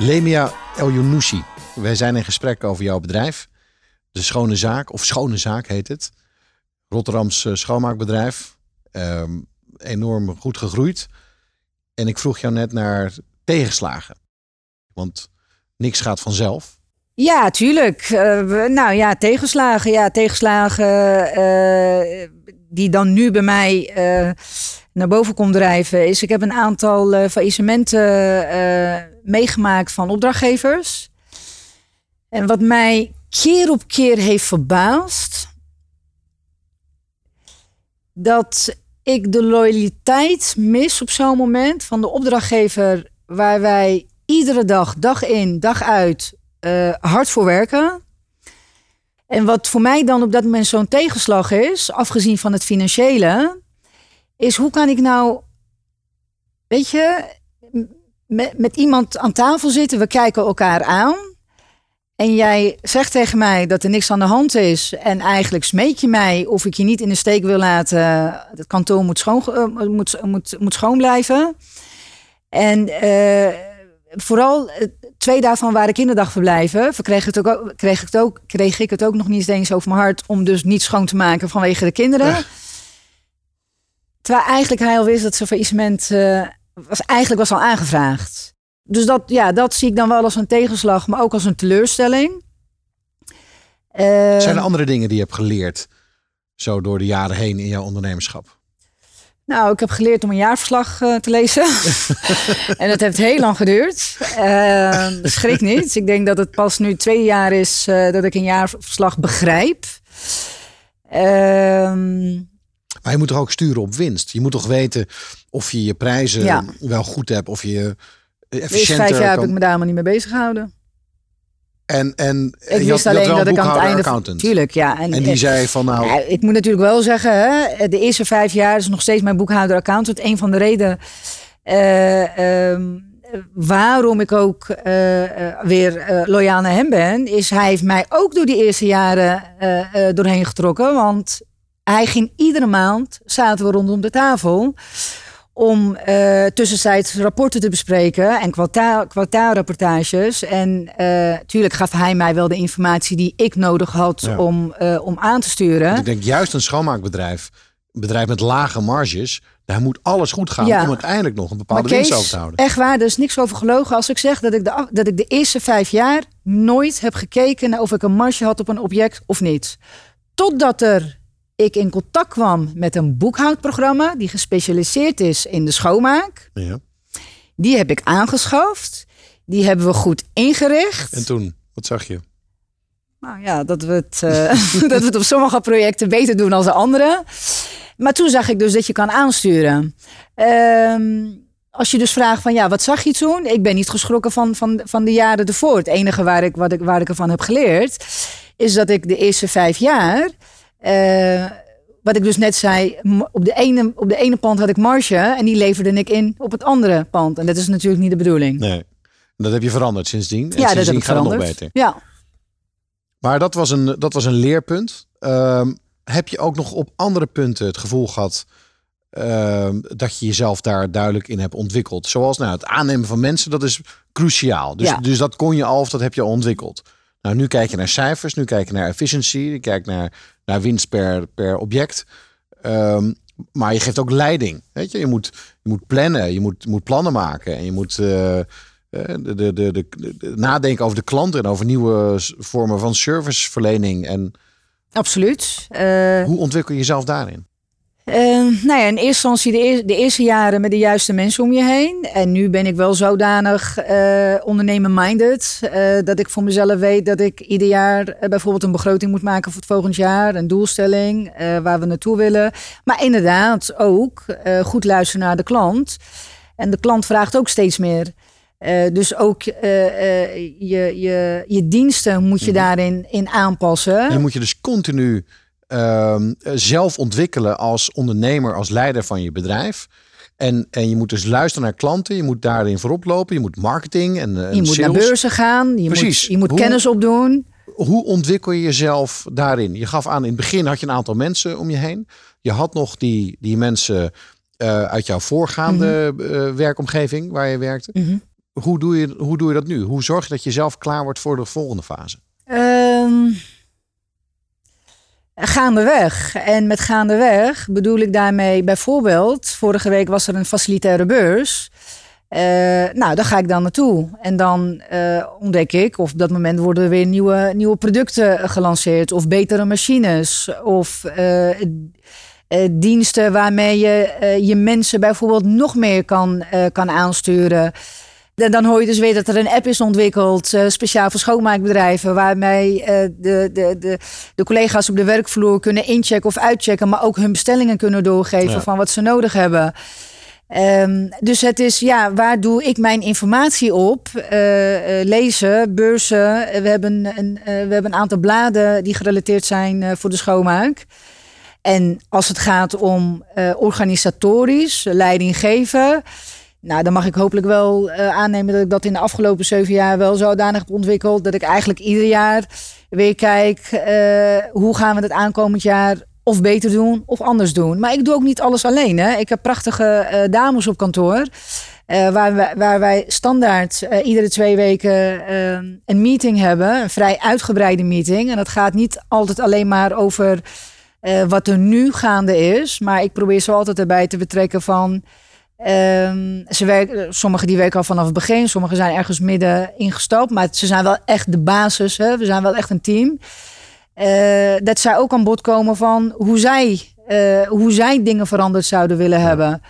Lemia Eljounouchi, wij zijn in gesprek over jouw bedrijf. De Schone Zaak, of Schone Zaak heet het. Rotterdamse schoonmaakbedrijf. Ehm, enorm goed gegroeid. En ik vroeg jou net naar tegenslagen. Want niks gaat vanzelf. Ja, tuurlijk. Eh, nou ja, tegenslagen. Ja, tegenslagen eh, die dan nu bij mij eh, naar boven komt drijven. Is ik heb een aantal faillissementen meegemaakt van opdrachtgevers. En wat mij keer op keer heeft verbaasd. Dat ik de loyaliteit mis op zo'n moment van de opdrachtgever waar wij iedere dag, dag in, dag uit eh, hard voor werken. En wat voor mij dan op dat moment zo'n tegenslag is, afgezien van het financiële, is hoe kan ik nou, weet je, met, met iemand aan tafel zitten, we kijken elkaar aan. En jij zegt tegen mij dat er niks aan de hand is. En eigenlijk smeek je mij of ik je niet in de steek wil laten. Het kantoor moet schoon, eh, moet, moet, moet schoon blijven. En eh, vooral eh, twee daarvan waren kinderdagverblijven. Kreeg, het ook, kreeg, ik het ook, kreeg ik het ook nog niet eens over mijn hart om dus niet schoon te maken vanwege de kinderen. Terwijl eigenlijk hij al wist dat zijn faillissement eh, was, eigenlijk was al aangevraagd. Dus dat, ja, dat zie ik dan wel als een tegenslag, maar ook als een teleurstelling. Zijn er andere dingen die je hebt geleerd zo door de jaren heen in jouw ondernemerschap? Nou, ik heb geleerd om een jaarverslag eh, te lezen. en dat heeft heel lang geduurd. Eh, schrik niet. Ik denk dat het pas nu twee jaar is eh, dat ik een jaarverslag begrijp. Maar je moet toch ook sturen op winst? Je moet toch weten of je je prijzen Ja. wel goed hebt, of je de eerste efficiënter vijf jaar heb ik me daar helemaal niet mee bezig gehouden. En, en Ik wist had alleen dat ik aan het einde accountant. Tuurlijk, ja. En die zei van nou, Ja, ik moet natuurlijk wel zeggen, hè, de eerste vijf jaar is nog steeds mijn boekhouder-accountant. Een van de redenen eh, ehm, waarom ik ook eh, eh, weer eh, loyaal naar hem ben, is hij heeft mij ook door die eerste jaren eh, eh, doorheen getrokken. Want hij ging iedere maand, zaten we rondom de tafel, om eh tussentijds rapporten te bespreken en kwartaal, kwartaalrapportages. En eh tuurlijk gaf hij mij wel de informatie die ik nodig had Ja. om, eh, om aan te sturen. want ik denk juist een schoonmaakbedrijf, een bedrijf met lage marges, daar moet alles goed gaan Ja. om uiteindelijk nog een bepaalde winst Kees, over te houden. echt waar, er is niks over gelogen als ik zeg dat ik, de, dat ik de eerste vijf jaar nooit heb gekeken naar of ik een marge had op een object of niet. Totdat er, ik in contact kwam met een boekhoudprogramma die gespecialiseerd is in de schoonmaak. Ja. Die heb ik aangeschaft. Die hebben we goed ingericht. En toen, wat zag je? Nou ja, dat we, het, eh, dat we het op sommige projecten beter doen dan de andere. Maar toen zag ik dus dat je kan aansturen. Ehm, als je dus vraagt van ja, wat zag je toen? Ik ben niet geschrokken van, van, van de jaren ervoor. Het enige waar ik, wat ik, waar ik ervan heb geleerd, is dat ik de eerste vijf jaar, eh, wat ik dus net zei, op de, ene, op de ene pand had ik marge en die leverde ik in op het andere pand. En dat is natuurlijk niet de bedoeling. Nee. Dat heb je veranderd sindsdien. En ja, dat heb sindsdien ik gaat het nog veranderd. beter. Ja. Maar dat was een, dat was een leerpunt. Ehm, heb je ook nog op andere punten het gevoel gehad ehm, dat je jezelf daar duidelijk in hebt ontwikkeld? Zoals nou, het aannemen van mensen, dat is cruciaal. Dus, Ja. dus dat kon je al of dat heb je al ontwikkeld. Nou, nu kijk je naar cijfers, nu kijk je naar efficiency, je kijkt naar, naar winst per, per object. Ehm, maar je geeft ook leiding. Weet je? Je, moet, je moet plannen, je moet, moet plannen maken en je moet eh, eh, de, de, de, de, de- nadenken over de klant en over nieuwe vormen van serviceverlening. En Absoluut. Eh, hoe ontwikkel je jezelf daarin? Eh, nou ja, in eerste instantie de, eer- de eerste jaren met de juiste mensen om je heen. En nu ben ik wel zodanig eh ondernemer-minded. eh, dat ik voor mezelf weet dat ik ieder jaar eh, bijvoorbeeld een begroting moet maken voor het volgend jaar. Een doelstelling waar we naartoe willen. Maar inderdaad ook goed luisteren naar de klant. En de klant vraagt ook steeds meer. Dus ook je, je, je diensten moet je daarin in aanpassen. En dan moet je dus continu ehm, zelf ontwikkelen als ondernemer, als leider van je bedrijf. En, en je moet dus luisteren naar klanten. Je moet daarin voorop lopen. Je moet marketing en, eh, en Je moet naar beurzen gaan. Je Precies. moet, je moet Hoe- kennis opdoen. Hoe ontwikkel je jezelf daarin? Je gaf aan, in het begin had je een aantal mensen om je heen. Je had nog die, die mensen eh, uit jouw voorgaande eh, werkomgeving waar je werkte. Mhm. Hoe, doe je, hoe doe je dat nu? Hoe zorg je dat je zelf klaar wordt voor de volgende fase? Ehm gaandeweg. En met gaandeweg bedoel ik daarmee bijvoorbeeld... vorige week was er een facilitaire beurs. Eh, nou, daar ga ik dan naartoe. En dan eh, ontdek ik, of op dat moment worden er weer nieuwe, nieuwe producten gelanceerd, of betere machines, of eh, diensten waarmee je je mensen bijvoorbeeld nog meer kan, kan aansturen. En dan hoor je dus weer dat er een app is ontwikkeld, eh, speciaal voor schoonmaakbedrijven, waarmee eh, de, de, de, de collega's op de werkvloer kunnen inchecken of uitchecken, maar ook hun bestellingen kunnen doorgeven Ja. van wat ze nodig hebben. Ehm, dus het is, ja, waar doe ik mijn informatie op? Eh, lezen, beurzen. We hebben, een, we hebben een aantal bladen die gerelateerd zijn voor de schoonmaak. En als het gaat om organisatorisch, leiding geven. Nou, dan mag ik hopelijk wel eh, aannemen dat ik dat in de afgelopen zeven jaar wel zodanig heb ontwikkeld. Dat ik eigenlijk ieder jaar weer kijk, eh, hoe gaan we het aankomend jaar of beter doen of anders doen. Maar ik doe ook niet alles alleen. Hè. Ik heb prachtige eh, dames op kantoor. waar, wij, waar wij standaard iedere twee weken een meeting hebben. Een vrij uitgebreide meeting. En dat gaat niet altijd alleen maar over wat er nu gaande is. Maar ik probeer ze altijd erbij te betrekken van... ehm, ze werken, sommigen die werken al vanaf het begin. Sommigen zijn ergens midden ingestapt. Maar ze zijn wel echt de basis. Hè? We zijn wel echt een team. Eh, dat zij ook aan bod komen van hoe zij, eh, hoe zij dingen veranderd zouden willen hebben.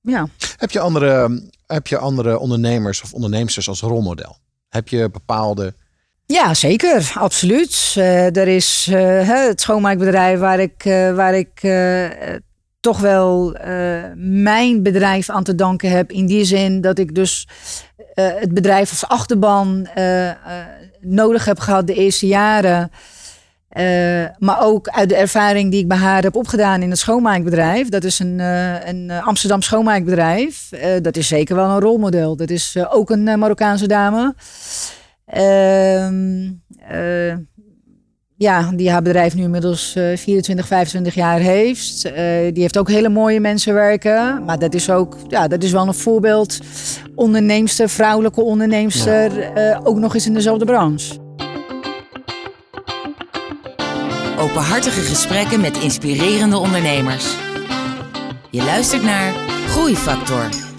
Ja. Heb je andere, heb je andere ondernemers of onderneemsters als rolmodel? Heb je bepaalde... Ja, zeker. Absoluut. Eh, er is het schoonmaakbedrijf waar ik, waar ik toch wel eh, mijn bedrijf aan te danken heb. In die zin dat ik dus eh, het bedrijf als achterban eh, nodig heb gehad de eerste jaren. Maar ook uit de ervaring die ik bij haar heb opgedaan in het schoonmaakbedrijf. Dat is een, een Amsterdam schoonmaakbedrijf. Dat is zeker wel een rolmodel. Dat is ook een Marokkaanse dame. Eh, ja, die haar bedrijf nu inmiddels eh 24, 25 jaar heeft. Eh, die heeft ook hele mooie mensen werken. Maar dat is ook, ja, dat is wel een voorbeeld. Onderneemster, vrouwelijke onderneemster. eh, ook nog eens in dezelfde branche. Openhartige gesprekken met inspirerende ondernemers. Je luistert naar Groeifactor.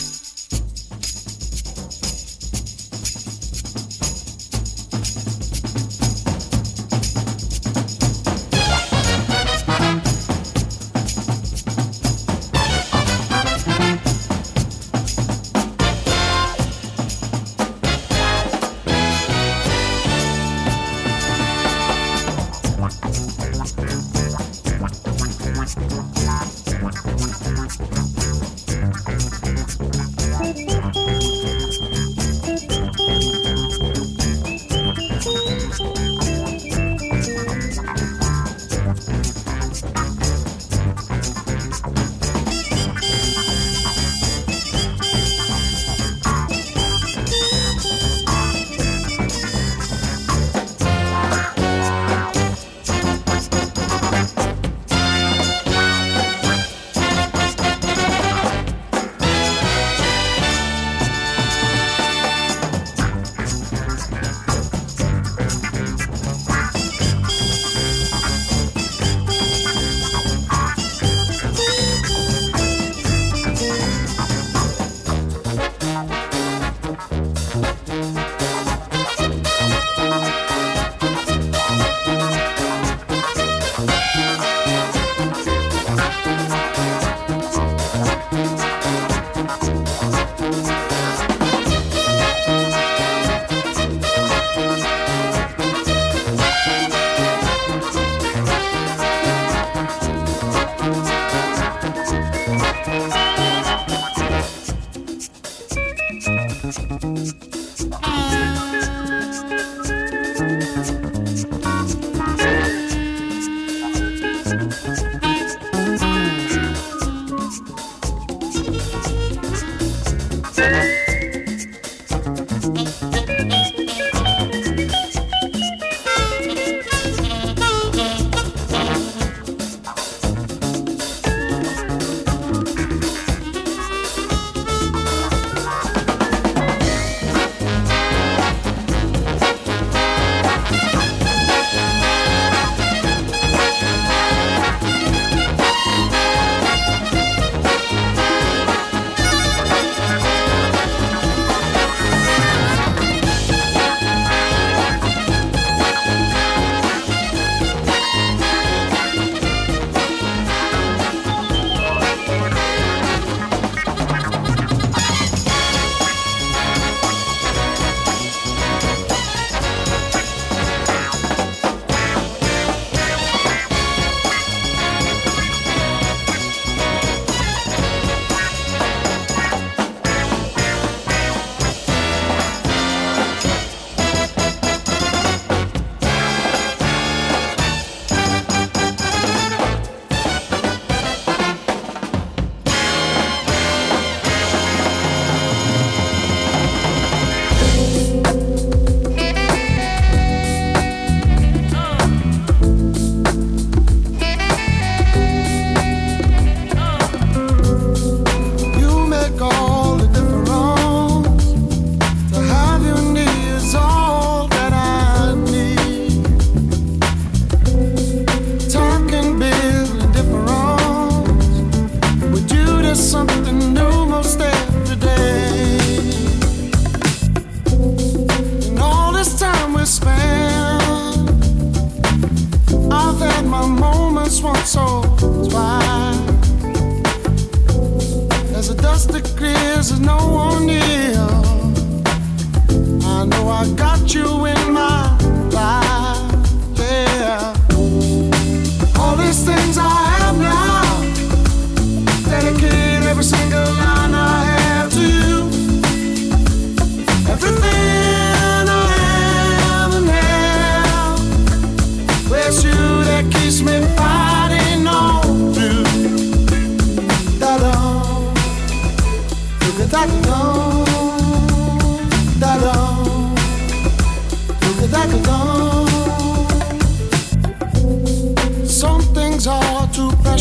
Mm-hmm.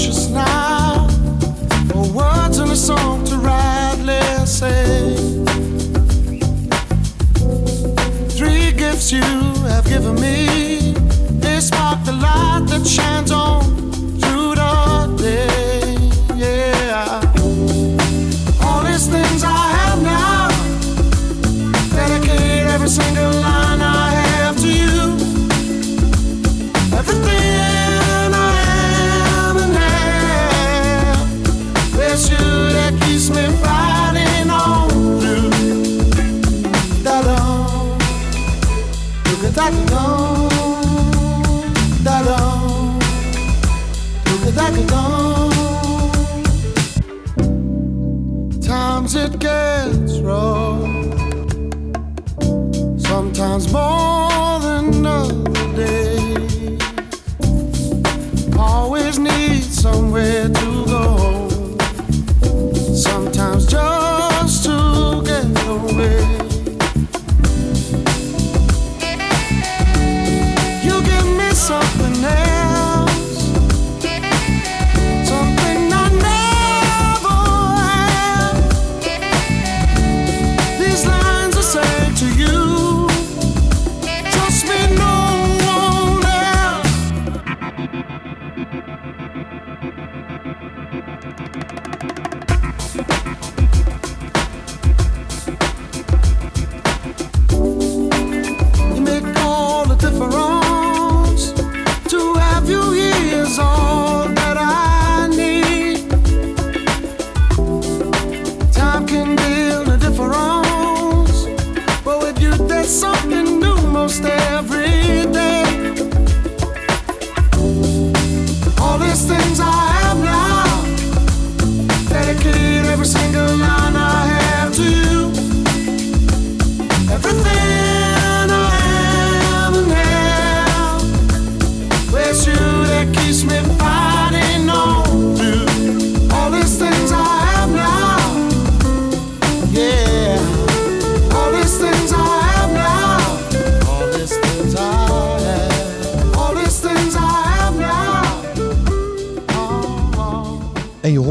Precious now for words in a song to rightly say. Three gifts you have given me, they spark the light that shines on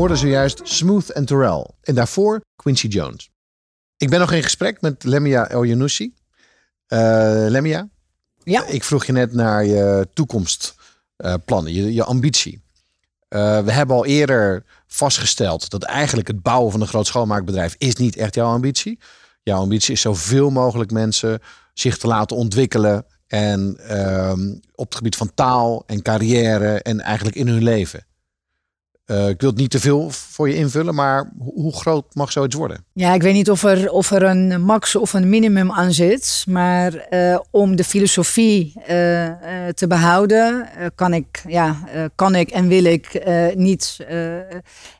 En je hoorde zojuist Smooth and Terrell. En daarvoor Quincy Jones. Ik ben nog in gesprek met Lemia El Younousi. Eh, Lemia, Ja. ik vroeg je net naar je toekomstplannen, je, je ambitie. Eh, we hebben al eerder vastgesteld dat eigenlijk het bouwen van een groot schoonmaakbedrijf is niet echt jouw ambitie. Jouw ambitie is zoveel mogelijk mensen zich te laten ontwikkelen en ehm, op het gebied van taal en carrière en eigenlijk in hun leven. Eh, ik wil het niet te veel voor je invullen, maar hoe, groot mag zoiets worden? Ja, ik weet niet of er, of er een max of een minimum aan zit. Maar eh, om de filosofie eh, te behouden, eh, kan, ik, ja, kan ik en wil ik niet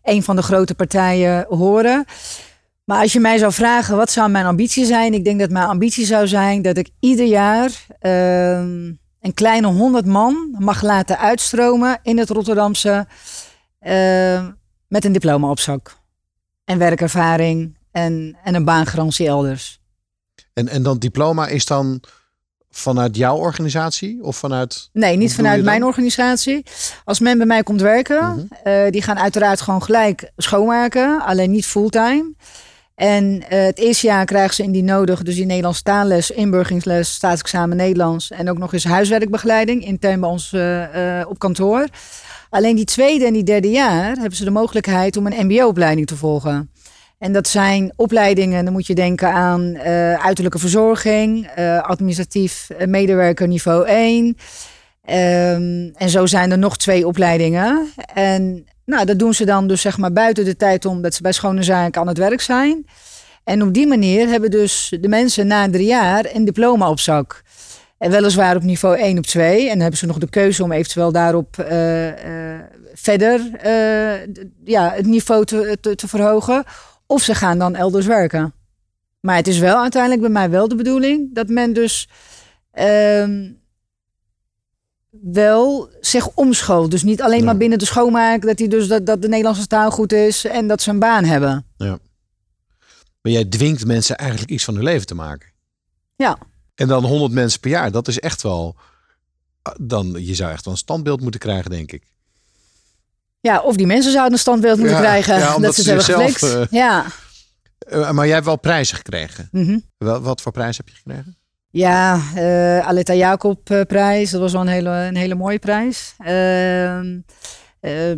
een van de grote partijen horen. Maar als je mij zou vragen, wat zou mijn ambitie zijn? Ik denk dat mijn ambitie zou zijn dat ik ieder jaar ehm, een kleine honderd man mag laten uitstromen in het Rotterdamse eh, met een diploma op zak. En werkervaring en, en een baangarantie elders. En, en dat diploma is dan vanuit jouw organisatie of vanuit... Nee, niet vanuit mijn organisatie. Als men bij mij komt werken, eh, die gaan uiteraard gewoon gelijk schoonmaken, alleen niet fulltime. En eh, het eerste jaar krijgen ze indien nodig, dus die Nederlands taalles, inburgingsles, staatsexamen Nederlands en ook nog eens huiswerkbegeleiding intern bij ons eh, op kantoor. Alleen die tweede en die derde jaar hebben ze de mogelijkheid om een MBO-opleiding te volgen. En dat zijn opleidingen, dan moet je denken aan eh, uiterlijke verzorging, eh, administratief eh, medewerker niveau 1. Ehm, en zo zijn er nog twee opleidingen. En nou, dat doen ze dan dus zeg maar buiten de tijd om dat ze bij schone zaken aan het werk zijn. En op die manier hebben dus de mensen na drie jaar een diploma op zak. En weliswaar op niveau 1 op 2. En dan hebben ze nog de keuze om eventueel daarop eh, eh, verder eh, ja, het niveau te, te, te verhogen. Of ze gaan dan elders werken. Maar het is wel uiteindelijk bij mij wel de bedoeling dat men dus ehm, wel zich omschoolt. Dus niet alleen Ja. maar binnen de schoonmaak, dat, die dus, dat, dat de Nederlandse taal goed is en dat ze een baan hebben. Maar jij dwingt mensen eigenlijk iets van hun leven te maken. Ja. En dan 100 mensen per jaar, dat is echt wel. Dan, je zou echt wel een standbeeld moeten krijgen, denk ik. Ja, of die mensen zouden een standbeeld moeten Ja, krijgen ja, omdat dat ze ze het hebben geflikt. eh, ja. Eh, maar jij hebt wel prijzen gekregen. Mhm. Wel, wat voor prijs heb je gekregen? Ja, eh Aletta Jacob prijs. Dat was wel een hele, een hele mooie prijs. Ehm, eh,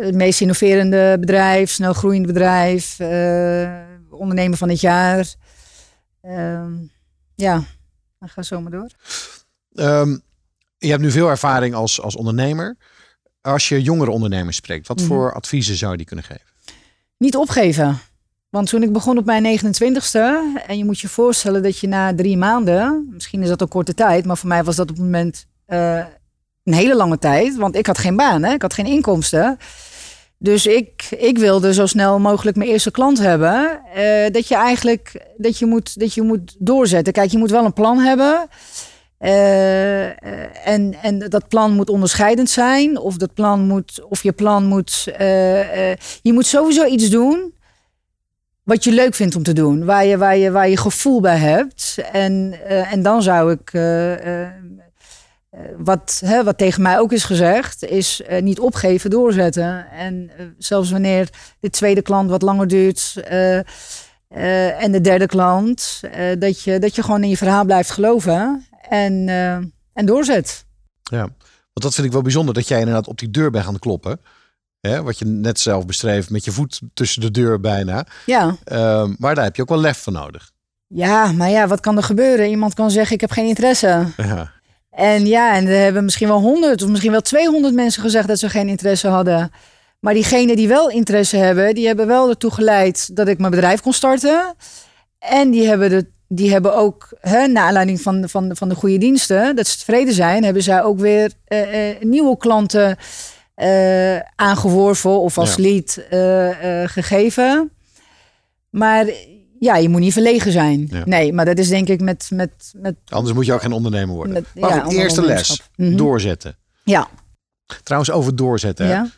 het meest innoverende bedrijf, snel groeiend bedrijf, ondernemer van het jaar. Ehm, ja, dan ga zo maar door. Ehm, je hebt nu veel ervaring als, als ondernemer. Als je jongere ondernemers spreekt, wat Mhm. voor adviezen zou je die kunnen geven? Niet opgeven. Want toen ik begon op mijn 29ste, en je moet je voorstellen dat je na drie maanden, misschien is dat een korte tijd, maar voor mij was dat op het moment eh, een hele lange tijd, want ik had geen baan, hè? ik had geen inkomsten. Dus ik, ik wilde zo snel mogelijk mijn eerste klant hebben. eh, dat je eigenlijk dat je moet, dat je moet doorzetten. Kijk, je moet wel een plan hebben. Eh, en, en dat plan moet onderscheidend zijn. Of, dat plan moet, of je plan moet. eh, je moet sowieso iets doen. Wat je leuk vindt om te doen. Waar je, waar je, waar je gevoel bij hebt. En, en dan zou ik. Eh, wat, hè, wat tegen mij ook is gezegd, is eh, niet opgeven, doorzetten. En eh, zelfs wanneer de tweede klant wat langer duurt en de derde klant, dat, je, dat je gewoon in je verhaal blijft geloven en, en doorzet. Ja, want dat vind ik wel bijzonder dat jij inderdaad op die deur bent gaan kloppen. Hè, wat je net zelf beschreef, met je voet tussen de deur bijna. Ja. Ehm, maar daar heb je ook wel lef voor nodig. ja, maar ja, wat kan er gebeuren? Iemand kan zeggen, ik heb geen interesse. Ja. En ja, en er hebben misschien wel 100 of misschien wel 200 mensen gezegd dat ze geen interesse hadden. Maar diegenen die wel interesse hebben, die hebben wel ertoe geleid dat ik mijn bedrijf kon starten. En die hebben, de, die hebben ook, hè, naar aanleiding van, van, van de goede diensten, dat ze tevreden zijn, hebben zij ook weer eh, eh, nieuwe klanten eh, aangeworven of als Ja. lead gegeven. Maar ja, je moet niet verlegen zijn. Ja. Nee, maar dat is denk ik met. met, met Anders moet je ook geen ondernemer worden. Met- maar ja, goed, eerste les. Mhm. doorzetten. ja, Trouwens, over doorzetten. ja.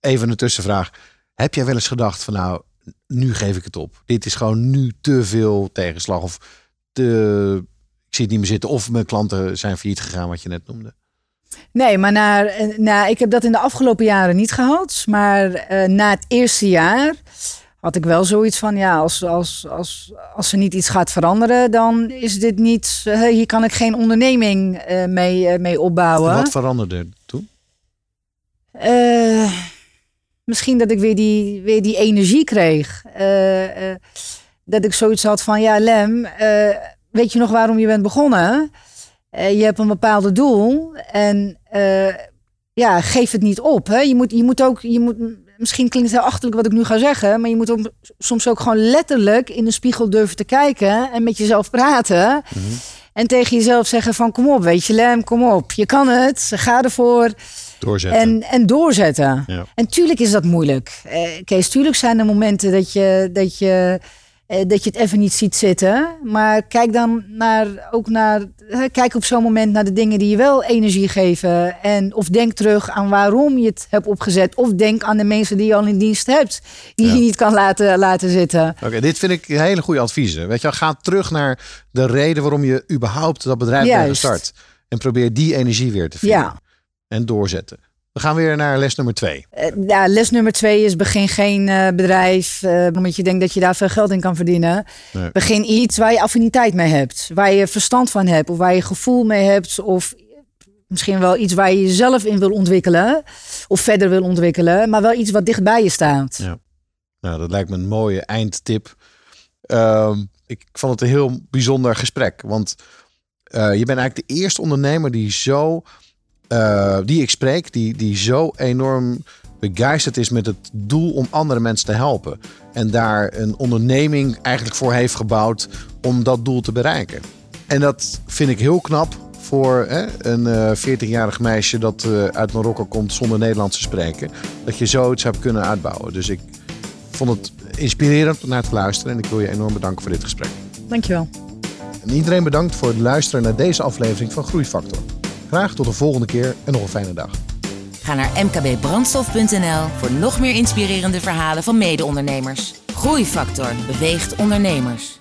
Even een tussenvraag. Heb jij wel eens gedacht van nou, nu geef ik het op. Dit is gewoon nu te veel tegenslag. Of te, ik zie het niet meer zitten. Of mijn klanten zijn failliet gegaan, wat je net noemde. Nee, maar na, eh, na, ik heb dat in de afgelopen jaren niet gehad. Maar eh, na het eerste jaar had ik wel zoiets van... ja, als, als, als, als er niet iets gaat veranderen... dan is dit niet... eh, hier kan ik geen onderneming eh, mee, eh, mee opbouwen. Wat veranderde er toen? Misschien dat ik weer die, weer die energie kreeg. Dat ik zoiets had van, ja Lem, weet je nog waarom je bent begonnen? Je hebt een bepaald doel en ja, geef het niet op. Hè? Je, moet, je moet ook, je moet, misschien klinkt het heel achterlijk wat ik nu ga zeggen, maar je moet ook, soms ook gewoon letterlijk in de spiegel durven te kijken en met jezelf praten. En tegen jezelf zeggen van, kom op, weet je Lem, kom op, je kan het, ga ervoor. Doorzetten. En, en doorzetten. Ja. En tuurlijk is dat moeilijk. Eh, Kees, tuurlijk zijn er momenten dat je, dat, je, dat je het even niet ziet zitten. Maar kijk dan naar, ook naar, eh, kijk op zo'n moment naar de dingen die je wel energie geven. En of denk terug aan waarom je het hebt opgezet. Of denk aan de mensen die je al in dienst hebt. Die Ja. je niet kan laten, laten zitten. Oké, dit vind ik hele goede adviezen. Weet je, ga terug naar de reden waarom je überhaupt dat bedrijf bent gestart. En probeer die energie weer te vinden. Ja. En doorzetten. We gaan weer naar les nummer twee. Eh, ja, les nummer twee is begin geen eh, bedrijf eh, omdat je denkt dat je daar veel geld in kan verdienen. Nee. Begin iets waar je affiniteit mee hebt, waar je verstand van hebt of waar je gevoel mee hebt of misschien wel iets waar je jezelf in wil ontwikkelen of verder wil ontwikkelen, maar wel iets wat dichtbij je staat. Ja. Nou, dat lijkt me een mooie eindtip. Ehm, ik vond het een heel bijzonder gesprek. Want je bent eigenlijk de eerste ondernemer die zo, eh, die ik spreek, die, die zo enorm begeisterd is met het doel om andere mensen te helpen. En daar een onderneming eigenlijk voor heeft gebouwd om dat doel te bereiken. En dat vind ik heel knap voor hè, een eh 14-jarig meisje dat eh, uit Marokko komt zonder Nederlands te spreken. Dat je zoiets hebt kunnen uitbouwen. Dus ik vond het inspirerend om naar te luisteren. En ik wil je enorm bedanken voor dit gesprek. Dankjewel. En iedereen bedankt voor het luisteren naar deze aflevering van Groeifactor. Graag tot de volgende keer en nog een fijne dag. Ga naar mkbbrandstof.nl voor nog meer inspirerende verhalen van mede-ondernemers. Groeifactor beweegt ondernemers.